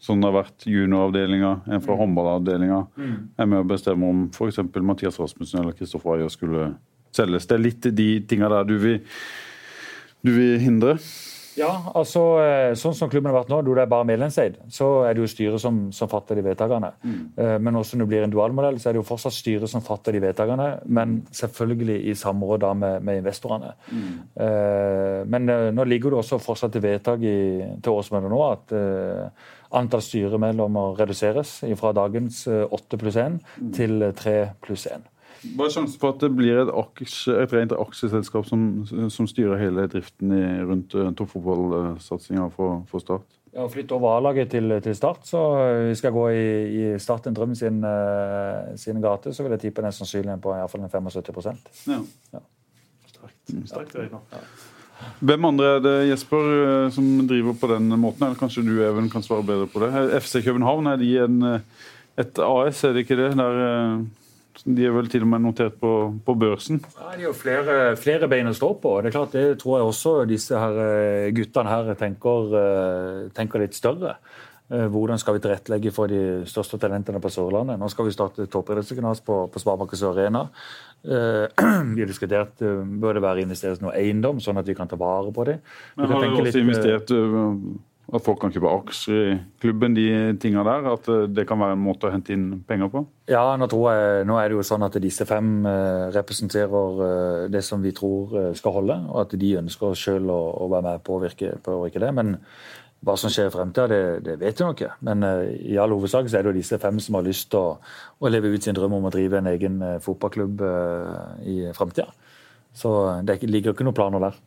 Sånn det har vært junioravdelinga, en fra mm. håndballavdelinga, mm. er med å bestemme om f.eks. Mathias Rasmussen eller Kristoffer Ayer skulle selges. Det er litt de tinga der du vil, du vil hindre? Ja, altså eh, sånn som klubben har vært nå, da det er bare medlemseid, så er det jo styret som, som fatter de vedtakene. Mm. Eh, men også når det blir en dualmodell, så er det jo fortsatt styret som fatter de vedtakene, men selvfølgelig i samråd med, med investorene. Mm. Eh, men nå ligger det også fortsatt til vedtak i, til årsmøtet nå at antall styremedlemmer reduseres fra dagens åtte pluss én til tre pluss én. Hva er sjansen for at det blir et, aksje, et rent aksjeselskap som, som, styrer hele driften i, rundt uh, toppfotballsatsinga for, for, Start? Ja, Flytte over A-laget til, til, Start, så vi skal gå i, i Start en drøm sin, uh, sin gate, så vil jeg tippe den sannsynligheten på iallfall 75 ja. ja. Sterkt. Sterkt, ja. Hvem andre er det Jesper, eh, som driver på den måten? Eller kanskje du Even, kan svare bedre på det? FC København, er de en, eh, et AS, er det ikke det? Der, eh, de er vel til og med notert på, på børsen? Ja, De har flere, flere, bein å stå på. Det er klart, det tror jeg også disse her guttene her tenker, tenker litt større. Hvordan skal vi tilrettelegge for de største talentene på Sørlandet? Nå skal vi starte toppidrettsgymnas på, på Sparebanken Arena. Eh, <clears throat> vi har diskutert bør det være investert noe eiendom, sånn at vi kan ta vare på det. Men har dere også litt, investert At folk kan kjøpe aksjer i klubben, de tinga der. At eh, det kan være en måte å hente inn penger på? Ja, nå, jeg, nå er det jo sånn at disse fem eh, representerer eh, det som vi tror skal holde. Og at de ønsker sjøl å, å, være med å påvirke, påvirke det. Men hva som skjer i fremtida, det, det, vet vi ikke. Men i all hovedsak så er det jo disse fem som har lyst til å, å, leve ut sin drøm om å drive en egen fotballklubb i fremtida. Så det ligger ikke noen planer der.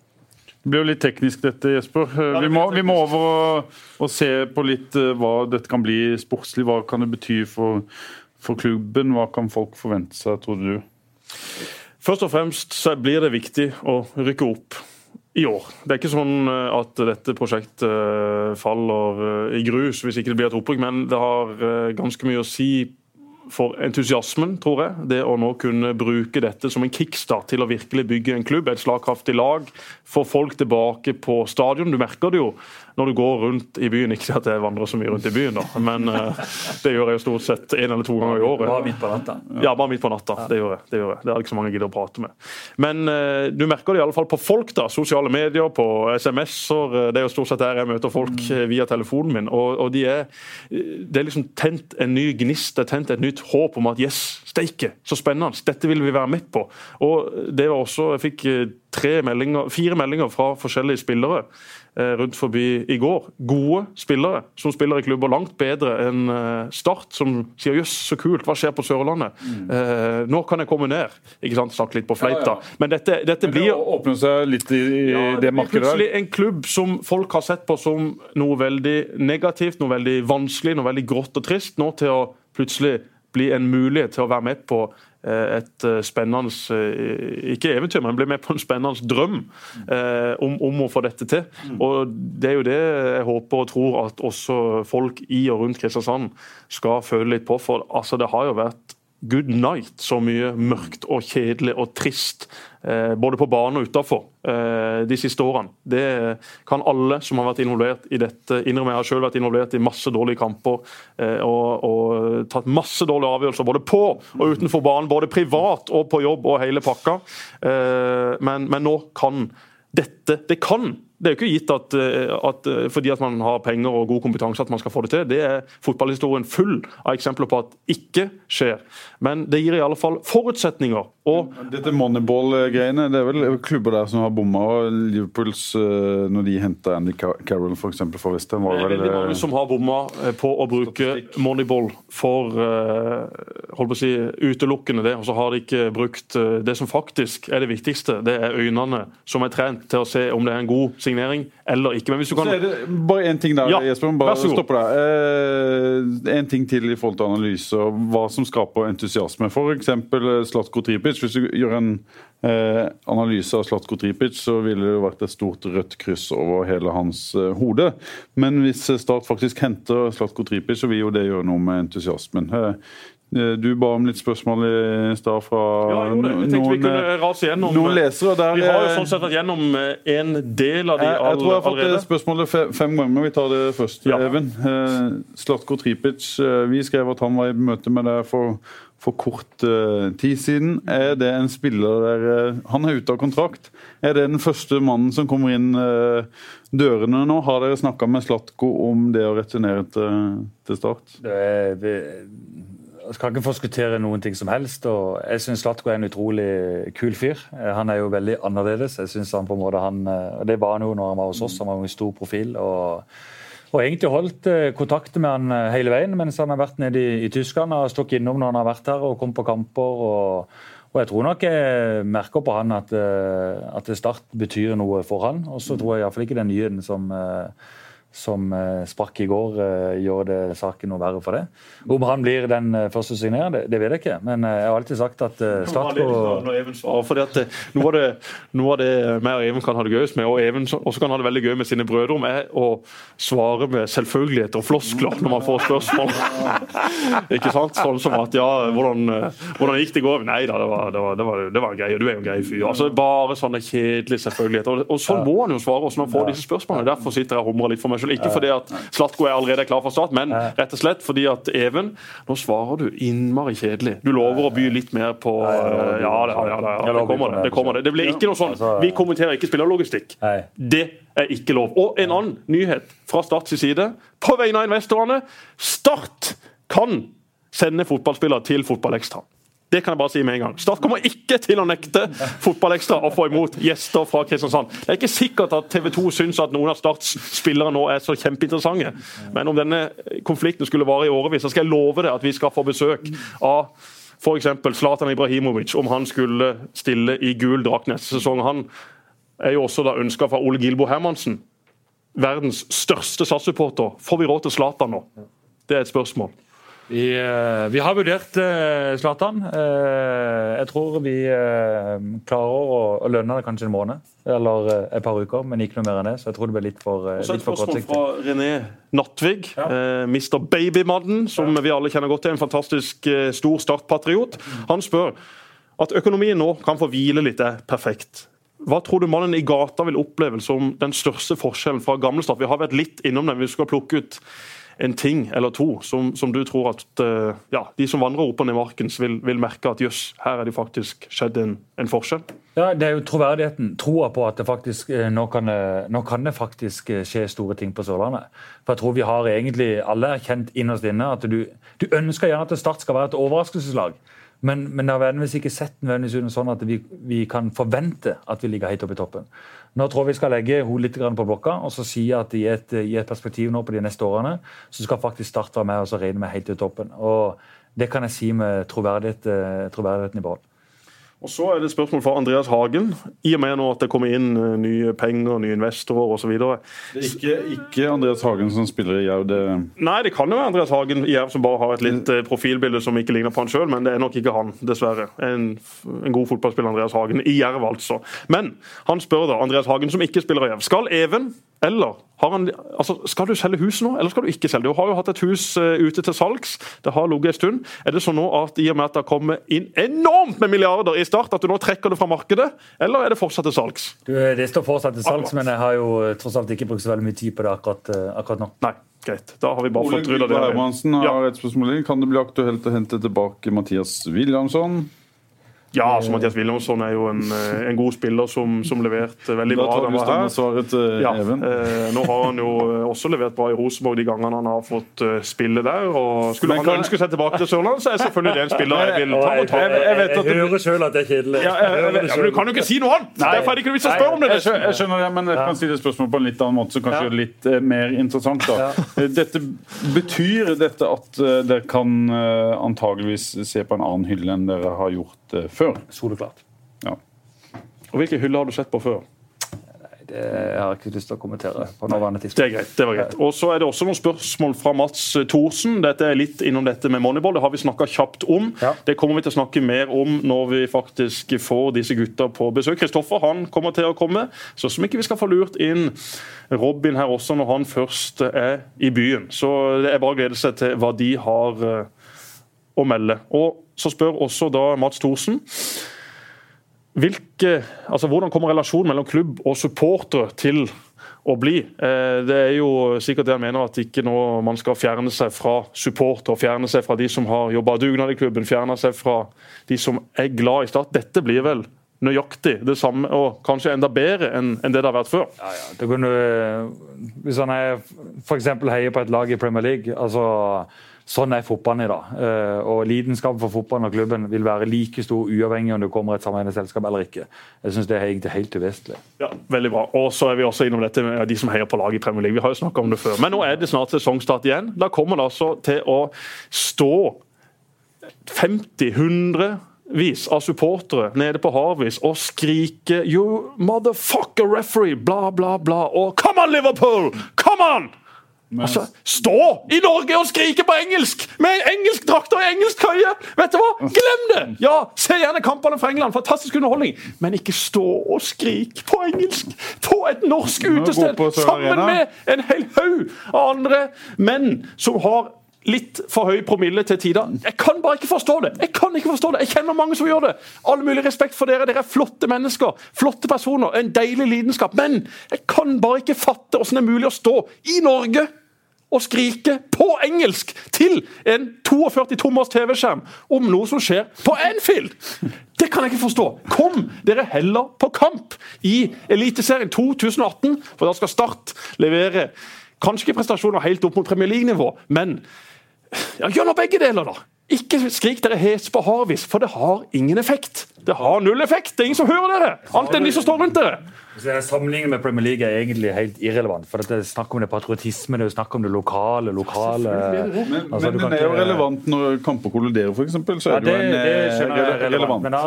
Det blir jo litt teknisk dette, Jesper. Vi må, vi må over og, og, se på litt hva dette kan bli sportslig. Hva kan det bety for, for klubben? Hva kan folk forvente seg, tror du? Først og fremst så blir det viktig å rykke opp i år. Det er ikke sånn at dette prosjektet faller i grus hvis ikke det blir et opprykk, men det har ganske mye å si for entusiasmen, tror jeg. Det å nå kunne bruke dette som en kickstart til å virkelig bygge en klubb, et slagkraftig lag. Få folk tilbake på stadion. Du merker det jo når du går rundt i byen. Ikke at jeg vandrer så mye rundt i byen, da, men uh, det gjør jeg jo stort sett én eller to ganger i året. Bare midt på natta? Ja, bare midt på natta. Det gjør jeg. Det gjør jeg. Det er ikke så mange jeg gidder å prate med. Men uh, du merker det i alle fall på folk. da, Sosiale medier, på SMS-er. Det er jo stort sett der jeg møter folk mm. via telefonen min. Og, og de er, det er liksom tent en ny gnist, det er tent et nytt håp om at yes, steike, så spennende, dette vil vi være med på. Og det var også, Jeg fikk tre meldinger, fire meldinger fra forskjellige spillere Eh, rundt forbi i går. Gode spillere som spiller i klubber langt bedre enn eh, Start, som sier 'jøss, så kult, hva skjer på Sørlandet'? Mm. Eh, nå kan jeg komme ned. Ikke sant, Snakke litt på fleita. Ja, ja. Men dette, dette Men det blir åpner seg litt i, i ja, det, markedet der? plutselig en klubb som folk har sett på som noe veldig negativt, noe veldig vanskelig, noe veldig grått og trist, nå til å plutselig bli en mulighet til å være med på Eh, et eh, spennende eh, Ikke eventyr, men bli med på en spennende drøm om, om, å få dette til. Og Det er jo det jeg håper og tror at også folk i og rundt Kristiansand skal føle litt på. For altså, det har jo vært good night så mye mørkt og kjedelig og trist Eh, både på banen og utafor eh, de siste årene. Det kan alle som har vært involvert i dette innrømme. Jeg har selv vært involvert i masse dårlige kamper eh, og, og tatt masse dårlige avgjørelser både på og utenfor banen. Både privat og på jobb og hele pakka. Men, men nå kan dette Det kan det er jo ikke gitt at, at, fordi at man har penger og god kompetanse at man skal få det til. Det er fotballhistorien full av eksempler på at ikke skjer. Men det gir i alle fall forutsetninger og, Dette Moneyball-greiene, det er vel klubber der som har bomma. Liverpools, eh, når de henta Andy Carroll for eksempel, fra Westham Det er veldig mange eh, som har bomma eh, på å bruke Moneyball for holdt på å si, utelukkende det. Og så har de ikke brukt det som faktisk er det viktigste. Det er øynene som er trent til å se om det er en god signering eller ikke. Men hvis du kan... Så er det bare én ting der, ja, Jesper. Bare stopp der. Eh, en ting til i forhold til analyse og hva som skaper entusiasme. F.eks. Slatko Tripic Tripic. Hvis du gjør en eh, analyse av Slatko Tripic, så ville det vært et stort rødt kryss over hele hans eh, hode. Men hvis Start faktisk henter Slatko Tripic, så vil jo det gjøre noe med entusiasmen. Eh, du ba om litt spørsmål i stad fra ja, noen, gjennom, noen lesere. Der, vi har jo sånn sett vært gjennom eh, en del av de jeg, jeg tror jeg har fått allerede. spørsmålet fem ganger. Vi tar det først. Ja. Even. Eh, Slatko Tripic, vi skrev at han var i møte med deg for for kort uh, tid siden. Er det en spiller der uh, Han er ute av kontrakt. Er det den første mannen som kommer inn uh, dørene nå? Har dere snakka med Slatko om det å returnere til, Start? Det, det, jeg skal ikke forskuttere noen ting som helst. og Jeg syns Slatko er en utrolig kul fyr. Han er jo veldig annerledes. Jeg synes han på en måte han, Det var han jo når han var hos oss. Han var jo en stor profil. og og egentlig holdt eh, kontakt med han eh, hele veien mens han har vært nede i, i Tyskland. og stått innom når han har vært her og kommet på kamper. og, og jeg tror nok jeg merker på han at, eh, at Start betyr noe for han. Og så tror jeg iallfall ikke den nyheten som som uh, sprakk i går, uh, gjør det saken noe verre for det. Om han blir den uh, første signerende, det, det, vet jeg ikke. Men jeg har alltid sagt at på noe, av det, noe av det meg og Even kan ha det gøyest med, og Even også kan ha det veldig gøy med sine brødre om, er å svare med selvfølgeligheter og floskler når man får spørsmål. <laughs> ikke sant? Sånn som at ja, hvordan, hvordan gikk det i går? Nei da, det var, det var, det var, det var grei. Du er jo en grei fyr. Altså, bare sånne kjedelige selvfølgeligheter. Og, og sånn må han jo svare også når han får disse spørsmålene. Derfor sitter jeg og humrer litt for meg skyld. Ikke fordi at Slatko er allerede klar for start, men rett og slett fordi at Even Nå svarer du innmari kjedelig. Du lover å by litt mer på Ja, ja, det, ja, det kommer det. Det, kommer det. det blir ikke noe sånn Vi kommenterer ikke spillerlogistikk. Det er ikke lov. Og en annen nyhet fra Starts side, på vegne av investorene. Start kan sende fotballspillere til Fotballekstra. Det kan jeg bare si med en gang. Start kommer ikke til å nekte Fotballekstra å få imot gjester fra Kristiansand. Det er ikke sikkert at TV 2 syns at noen av Starts spillere nå er så kjempeinteressante. Men om denne konflikten skulle vare i årevis, så skal jeg love deg at vi skal få besøk av f.eks. Zlatan Ibrahimovic, om han skulle stille i gul drakt neste sesong. Han er jo også da ønska fra Ole Gilbo Hermansen. Verdens største SAS-supporter. Får vi råd til Zlatan nå? Det er et spørsmål. Vi, eh, vi, har vurdert uh, Zlatan. Uh, jeg tror vi klarer å, å, lønne det kanskje en måned eller et par uker, men ikke noe mer enn det. Så jeg tror det blir litt for, litt for kortsiktig. Fra René Nattvig, ja. Mr. Babymadden, som ja. vi alle kjenner godt til. En fantastisk stor startpatriot. Han spør at økonomien nå kan få hvile litt, er perfekt. Hva tror du mannen i gata vil oppleve som den største forskjellen fra gamle start? Vi har vært litt innom den, Vi skal plukke ut en ting eller to som, som du tror at uh, ja, de som vandrer opp og ned markens, vil, vil merke at jøss, her er det faktisk skjedd en, en, forskjell? Ja, Det er jo troverdigheten. Troa på at det faktisk, eh, nå kan det, nå kan det faktisk eh, skje store ting på Sørlandet. For jeg tror vi har egentlig alle erkjent innerst inne at du, du ønsker gjerne at Start skal være et overraskelseslag. Men, men det har nødvendigvis ikke sett nødvendigvis sånn at vi, vi, kan forvente at vi ligger helt oppe i toppen. Nå tror jeg vi skal legge hodet litt på blokka og så si at i et, i et, perspektiv nå på de neste årene, så skal faktisk Start være med og regne med helt til toppen. Og Det kan jeg si med troverdighet, eh, troverdigheten i behold. Og Så er det et spørsmål fra Andreas Hagen. I og med nå at det kommer inn eh, nye penger, nye investorer osv. Det er ikke, ikke Andreas Hagen som spiller i Jerv? Det... Nei, det kan jo være Andreas Hagen i Jerv som bare har et litt eh, profilbilde som ikke ligner på han sjøl, men det er nok ikke han, dessverre. En, en god fotballspiller, Andreas Hagen, i Jerv altså. Men han spør da, Andreas Hagen som ikke spiller i Jerv, skal Even eller han, altså, skal du selge huset nå, eller skal du ikke selge? Du har jo hatt et hus uh, ute til salgs. Det har ligget en stund. Er det sånn nå at i og med at det har kommet inn enormt med milliarder i start, at du nå trekker det fra markedet, eller er det fortsatt til salgs? Du, det står fortsatt til salgs, men jeg har jo eh, tross alt ikke brukt så veldig mye tid på det akkurat, uh, akkurat nå. Nei. Greit. Da har vi bare Ole fått rulla det. Hermansen har ja. et spørsmål. Kan det bli aktuelt å hente tilbake Mathias Williamson? Ja, altså Mathias Wilhelmsson er jo en, eh, en, god spiller som, som leverte veldig bra. Da tar du svaret til ja, Even. Eh, nå har han jo eh, også levert bra i Rosenborg de gangene han har fått spille der. og Skulle han ønske seg tilbake til Sørlandet, så er selvfølgelig det en spiller jeg vil ta og ta. Jeg, jeg, vet at du hører sjøl at det er kjedelig. Ja, men Du kan jo ikke si noe annet! Derfor er det ikke noe vits å spørre om det. Jeg, jeg skjønner det, men jeg kan stille spørsmål på en litt annen måte, som kanskje er litt mer interessant. da. Dette, betyr dette at dere kan antageligvis se på en annen hylle enn dere har gjort før? Soleklart. Ja. Og Hvilke hyller har du sett på før? Det har jeg ikke lyst til å kommentere. på nåværende tidspunkt. Det er greit. det var greit. Og Så er det også noen spørsmål fra Mats Thorsen. Dette er litt innom dette med Moneyball. Det har vi snakka kjapt om. Ja. Det kommer vi til å snakke mer om når vi faktisk får disse gutta på besøk. Kristoffer han kommer til å komme. Så som ikke vi skal få lurt inn Robin her også når han først er i byen. Så det er bare å glede seg til hva de har eh, å melde. Og Så spør også da Mats Thorsen hvilke, altså Hvordan kommer relasjonen mellom klubb og supportere til å bli? Eh, det er jo sikkert det han mener, at ikke nå man skal fjerne seg fra supporter, fjerne seg fra de som har jobba dugnad i klubben, fjerne seg fra de som er glad i Start. Dette blir vel nøyaktig det samme, og kanskje enda bedre enn, det det har vært før. Ja, ja. Det kunne, hvis han er f.eks. heier på et lag i Premier League altså Sånn er fotballen i dag. Eh, og Lidenskapen for fotballen og klubben vil være like stor uavhengig om det kommer et sammenhengende selskap eller ikke. Jeg synes det er egentlig helt uvesentlig. Ja, veldig bra. Og så er vi også innom dette med de som heier på lag i Premier League. Vi har jo snakka om det før. Men nå er det snart sesongstart igjen. Da kommer det altså til å stå 50-100 vis av supportere nede på Harvis og skrike 'You motherfucker referee', bla, bla, bla. Og 'Come on, Liverpool! Come on!' Altså, Stå i Norge og skrike på engelsk! Med engelsk drakt og engelsk køye! Vet du hva? Glem det! Ja, Se gjerne kampene fra England. Fantastisk underholdning. Men ikke stå og skrik på engelsk på et norsk utested sammen med en hel haug av andre menn som har litt for høy promille til tider. Jeg kan bare ikke forstå det! Jeg kan ikke forstå det. Jeg kjenner mange som gjør det. All mulig respekt for dere. Dere er flotte mennesker. Flotte personer. En deilig lidenskap. Men jeg kan bare ikke fatte hvordan det er mulig å stå i Norge og skrike på engelsk til en 42 tommers TV-skjerm om noe som skjer på Anfield! Det kan jeg ikke forstå. Kom dere heller på kamp i Eliteserien 2018, for da skal Start levere kanskje ikke prestasjoner helt opp mot Premier League-nivå, men ja, gjør nå begge deler, da! Ikke skrik dere hes på Harvis, for det har ingen effekt. Det har null effekt! Det er ingen som hører dere! Alt enn de som står rundt dere. Sammenligningen med Premier League er egentlig helt irrelevant. for Det er snakk om det patriotisme, det er snakk om det lokale. lokale Men, altså, men den er jo relevant når kamper kolliderer, f.eks. Så Ja, er det jo en det eh, er relevant. Men da,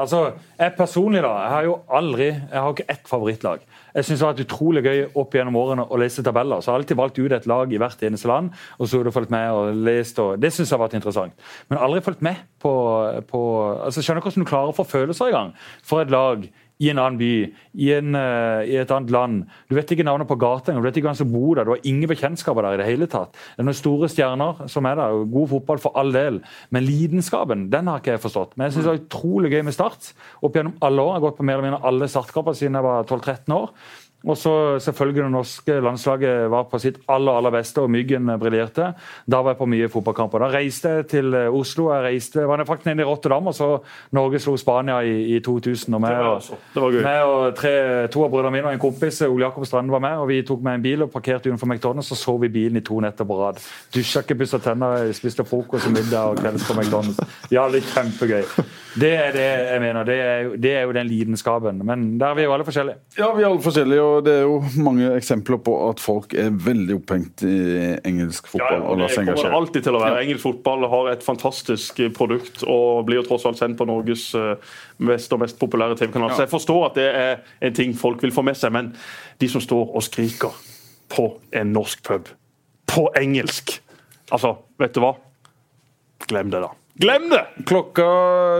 altså, jeg personlig da, jeg har jo aldri Jeg har ikke ett favorittlag. Jeg synes det har vært utrolig gøy opp gjennom årene å lese tabeller. Så jeg har alltid valgt ut et lag i hvert eneste land, og så har du fulgt med og lest. og Det syns jeg har vært interessant. Men aldri fulgt med på, på altså, Skjønner du hvordan du klarer å få følelser i gang for et lag i en annen by, i, en, uh, i et annet land. Du vet ikke navnet på gata engang, du vet ikke hvem som bor der. Du har ingen bekjentskaper der i det hele tatt. Det er noen store stjerner som er der, god fotball for all del. Men lidenskapen, den har ikke jeg forstått. Men jeg syns det er utrolig gøy med Start. Opp gjennom alle år. Jeg har gått på mer eller mindre alle startkamper siden jeg var 12-13 år. Og så selvfølgelig det norske landslaget var på sitt aller aller beste, og Myggen briljerte. Da var jeg på mye fotballkamper. Da reiste jeg til eh, Oslo. Jeg reiste, var faktisk nede i Rotterdam, og så Norge slo Spania i, i 2000. og med, Det var og- det var gøy. og tre, to av brødrene mine og en kompis Ole Jakob Strand var med. og Vi tok med en bil og parkerte utenfor McDonald's og så vi bilen i to netter på rad. Dusja ikke, pussa tenner, spiste frokost og middag og kvelds på McDonald's. Ja, det er kjempegøy. Det er det jeg mener. Det er, det er jo den lidenskapen. Men der er vi jo alle forskjellige. Ja, vi er alle forskjellige, og det er jo mange eksempler på at folk er veldig opphengt i engelsk fotball ja, og det kommer alltid til å være. Engelsk fotball har et fantastisk eh, produkt og blir jo tross alt sendt på Norges eh, mest og mest populære TV-kanal. Så jeg forstår at det er en ting folk vil få med seg, men de som står og skriker på en norsk pub på engelsk Altså, vet du hva? Glem det, da. Glem det! Klokka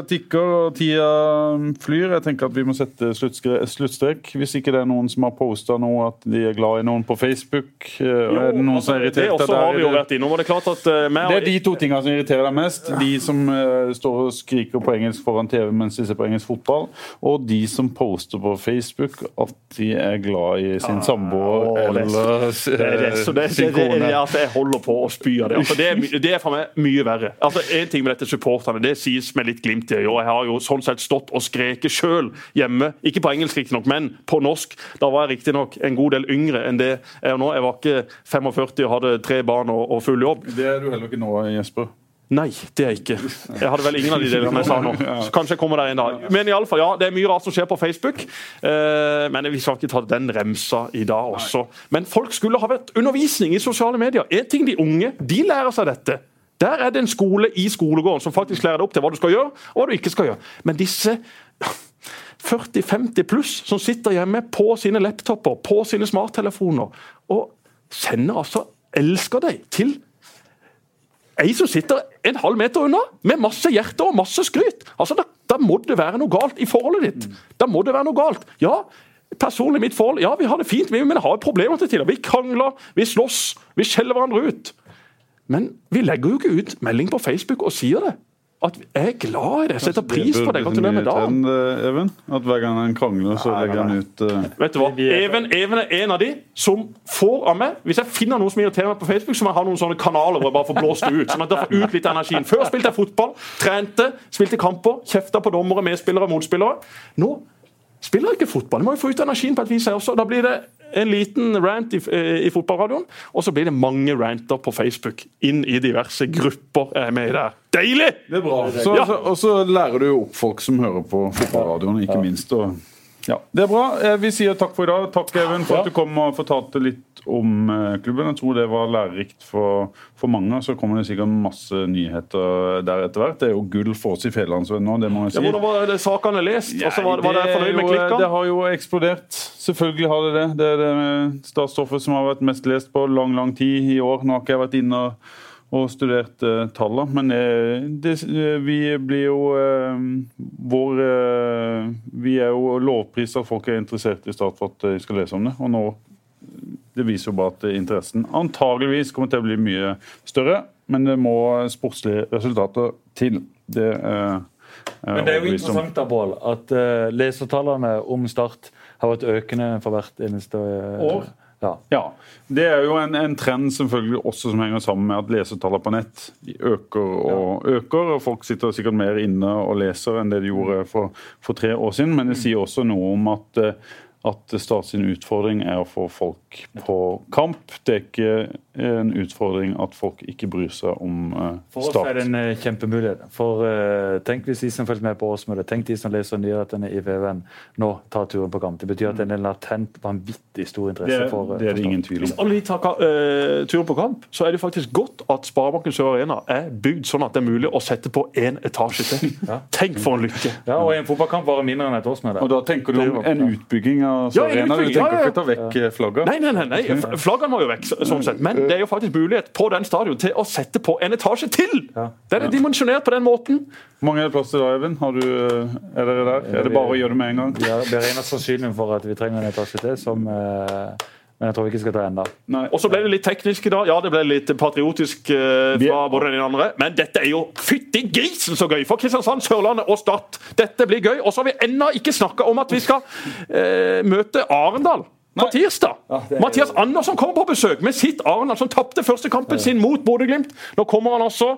tikker og tida flyr. Jeg tenker at vi må sette sluttstrek. Hvis ikke det er noen som har posta noe at de er glad i noen på Facebook. Jo, er det noen som er det irritert? også Der har vi jo det- vært innom. og Det er klart at eh, Det er de to tingene som irriterer deg mest. De som uh, står og skriker på engelsk foran TV mens de ser på engelsk fotball, og de som poster på Facebook at de er glad i sin samboer det er- eller Det er det, så eh, sin det, det, kone. altså, jeg holder på å spy av det. Altså, det, er, det er for meg mye verre. Altså, en ting med dette supporterne, det sies med litt glimt i øyet. Jeg har jo sånn sett stått og skreket sjøl hjemme. Ikke på engelsk, riktignok, men på norsk. Da var jeg riktignok en god del yngre enn det jeg er nå. Jeg var ikke 45 og hadde tre barn og, og full jobb. Det er du heller ikke nå, Jesper. Nei, det er jeg ikke. Jeg hadde vel ingen av de delene jeg sa nå. Så kanskje jeg kommer der en dag. Men i alle fall, ja, det er mye rart som skjer på Facebook. Eh, men vi skal ikke ta den remsa i dag også. Men folk skulle ha vært undervisning i sosiale medier. En ting de unge de lærer seg dette. Der er det en skole i skolegården som faktisk lærer deg opp til hva du skal gjøre, og hva du ikke skal gjøre. Men disse 40-50 pluss som sitter hjemme på sine laptoper, på sine smarttelefoner, og sender altså 'elsker deg' til ei som sitter en halv meter unna, med masse hjerter og masse skryt. Altså, da, da må det være noe galt i forholdet ditt. Da må det være noe galt. Ja, personlig mitt forhold, ja, vi har det fint, vi, men har problemer til tider. Vi krangler, vi slåss, vi skjeller hverandre ut. Men vi legger jo ikke ut melding på Facebook og sier det. At jeg er glad i det, setter pris på det. Gratulerer med dagen. Eh, Even, at hver gang han krangler, så legger han ut uh... Vet du hva? Even, Even er en av de som får av meg Hvis jeg finner noe som irriterer meg på Facebook, så må jeg ha noen sånne kanaler hvor jeg bare får blåst det ut. Sånn at jeg får ut litt energien. Før spilte jeg fotball, trente, spilte kamper, kjefta på dommere, medspillere, motspillere. Nå spiller jeg ikke fotball. Jeg må jo få ut energien på et vis, jeg også. Da blir det en liten rant i, eh, i fotballradioen, og så blir det mange ranter på Facebook. Inn i diverse grupper jeg er med i der. Deilig! Det er bra. Så, Ja. så, og så lærer du jo opp folk som hører på fotballradioen, ikke minst. Og, ja, det er bra. Eh, Vi sier takk for i dag. Takk, Even, for at du kom og fortalte litt om eh, klubben. Jeg tror det var lærerikt for, for mange. Så kommer det sikkert masse nyheter der etter hvert. Det er jo gull for oss i Federlandsvennen nå, det må jeg si. Ja, hvordan var det sakene lest? Altså, var, var det fornøyd med jo- klikkene? Det har jo eksplodert. Selvfølgelig har det det. Det er det statsstoffet som har vært mest lest på lang, lang tid i år. Nå har ikke jeg vært inne og, og studert uh, tallene, men uh, det, uh, vi blir jo eh, vår eh, Vi er jo lovprist at folk er interessert i Start for at de skal lese om det. Og nå det viser jo bare at interessen antageligvis kommer til å bli mye større. men det må sportslige resultater til. Det er Men det er jo interessant da, Bål, at uh, lesertallene om Start har vært økende for hvert eneste uh, år. Ja. ja. Det er jo en, en, trend selvfølgelig også som henger sammen med at lesertallene på nett øker og ja. øker. og Folk sitter sikkert mer inne og leser enn det de gjorde for, for tre år siden. Men det sier også noe om at uh, at utfordring er å få folk på kamp. Det er ikke en utfordring at folk ikke bryr seg om uh, Start. For oss er det en uh, kjempemulighet. For uh, Tenk hvis de som følger med på årsmøtet, tenk de som leser nyhetene i VVN, nå tar turen på kamp. Det betyr at det er en latent, vanvittig stor interesse det, for Det er det ingen tvil om. Hvis alle de tar turen på kamp, så er det faktisk godt at Sparebanken Sør Arena er bygd sånn at det er mulig å sette på én etasje til. <laughs> Ja. Tenk for en lykke! Ja, Og en fotballkamp varer mindre enn et årsmøte. Og da tenker du om en utbygging av ja, arena. Du tenker ikke ta vekk flagget? Nei, nei, nei, nei. flaggene må jo vekk. sånn sett. Men det er jo faktisk mulighet på den stadion til å sette på en etasje til! Den er dimensjonert på den måten. Hvor mange er det plass til da, Eivind? Eh, er dere der? Er det bare å gjøre det med en gang? Ja, det er eneste sannsynligheten for at vi trenger en etasje til. som... Eh, men jeg tror vi ikke skal ta enda. Og så ble det litt teknisk i dag. Ja, det ble litt patriotisk uh, fra både den andre. Men dette er jo fytti grisen så gøy for Kristiansand, Sørlandet og Start. Dette blir gøy. Og så har vi ennå ikke snakka om at vi skal uh, møte Arendal. På tirsdag! Ja, Mathias Andersson kommer på besøk med sitt Arendal, som tapte første kampen sin mot Bodø-Glimt. Nå kommer han altså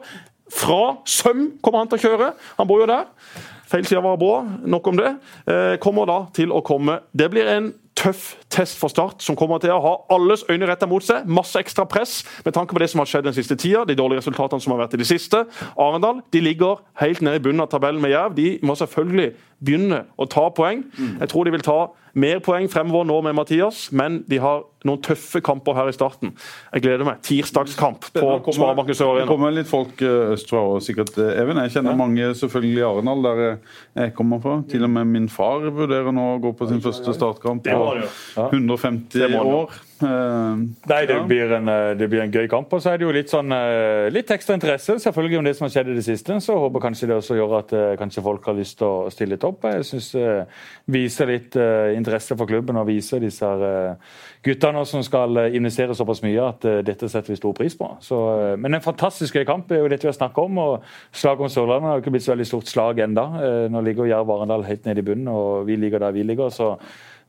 fra Søm, kommer han til å kjøre. Han bor jo der. Feil side var bra, nok om det. Eh, kommer da til å komme Det blir en tøff test for Start, som kommer til å ha alles øyne retta mot seg. Masse ekstra press med tanke på det som har skjedd den siste tida, de dårlige resultatene som har vært i det siste. Arendal de ligger helt nede i bunnen av tabellen med Jerv. De må selvfølgelig begynne å ta poeng. Jeg tror de vil ta mer poeng fremover nå med Mathias, men de har noen tøffe kamper her i starten. Jeg gleder meg. Tirsdagskamp på Sparebanken Sør Arena. Det kommer litt folk eh, østfra og sikkert eh, Even. Jeg kjenner ja. mange selvfølgelig i Arendal, der jeg kommer fra. Til og med min far vurderer nå å gå på sin første startkamp på 150 år. Uh, Nei, det, blir en, eh, det, blir en, gøy kamp. Og så er det jo litt sånn uh, litt ekstra interesse selvfølgelig om det som har skjedd i det siste. Så jeg håper kanskje det også gjør at kanskje folk har lyst til å stille litt opp. Jeg syns viser litt interesse for klubben og viser disse guttene som skal investere såpass mye at dette setter vi stor pris på. Så, men en fantastisk gøy kamp er jo dette vi har snakket om. og Slaget om Sørlandet har ikke blitt så veldig stort slag enda. Nå ligger Jerv Arendal helt nede i bunnen, og vi ligger der vi ligger. så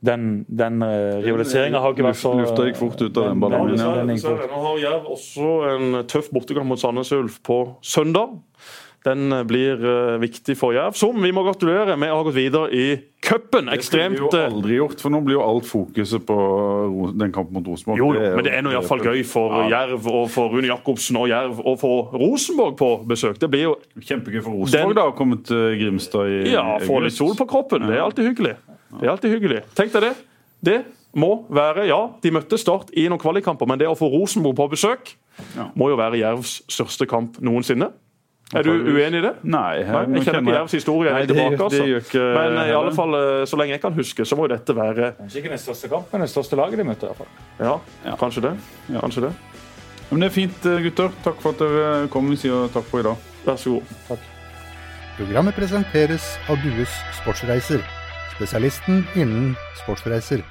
den, den uh, rivaliseringa har ikke vært så Lufta gikk fort ut av den ballongen. Ja. Nå har Jerv også en tøff bortekamp mot Sandnes Ulf på søndag. Den eh, blir uh, viktig for Jerv, som vi må gratulere med å ha gått videre i cupen. Ekstremt Det skulle vi jo aldri gjort, for nå blir jo alt fokuset på den kampen mot Rosenborg. Jo, jo, men det er nå iallfall gøy for ja. Jerv og for Rune Jacobsen og Jerv å få Rosenborg på besøk. Det blir jo Kjempegøy for Rosenborg den, da, å komme til Grimstad i Ja, få litt sol på kroppen. Det er alltid hyggelig. Det er alltid hyggelig. Tenk deg det. Det må være Ja, de møtte Start i noen kvalikkamper, men det å få Rosenborg på besøk ja. må jo være Jervs største kamp noensinne. Er du uenig i det? Nei. Jeg, Nei, jeg kjenner ikke Jervs historie helt tilbake. Altså. Ikke, men i alle fall, eh, så lenge jeg kan huske, så må jo dette være Kanskje ikke den største kampen, men det største laget de møtte. i hvert fall. Ja, ja. kanskje det. Ja. Kanskje det. Men det er fint, eh, gutter. Takk for at dere kom. Vi sier takk for i dag. Vær så god. Takk. Programmet presenteres av Dues Sportsreiser spesialisten innen sportsreiser.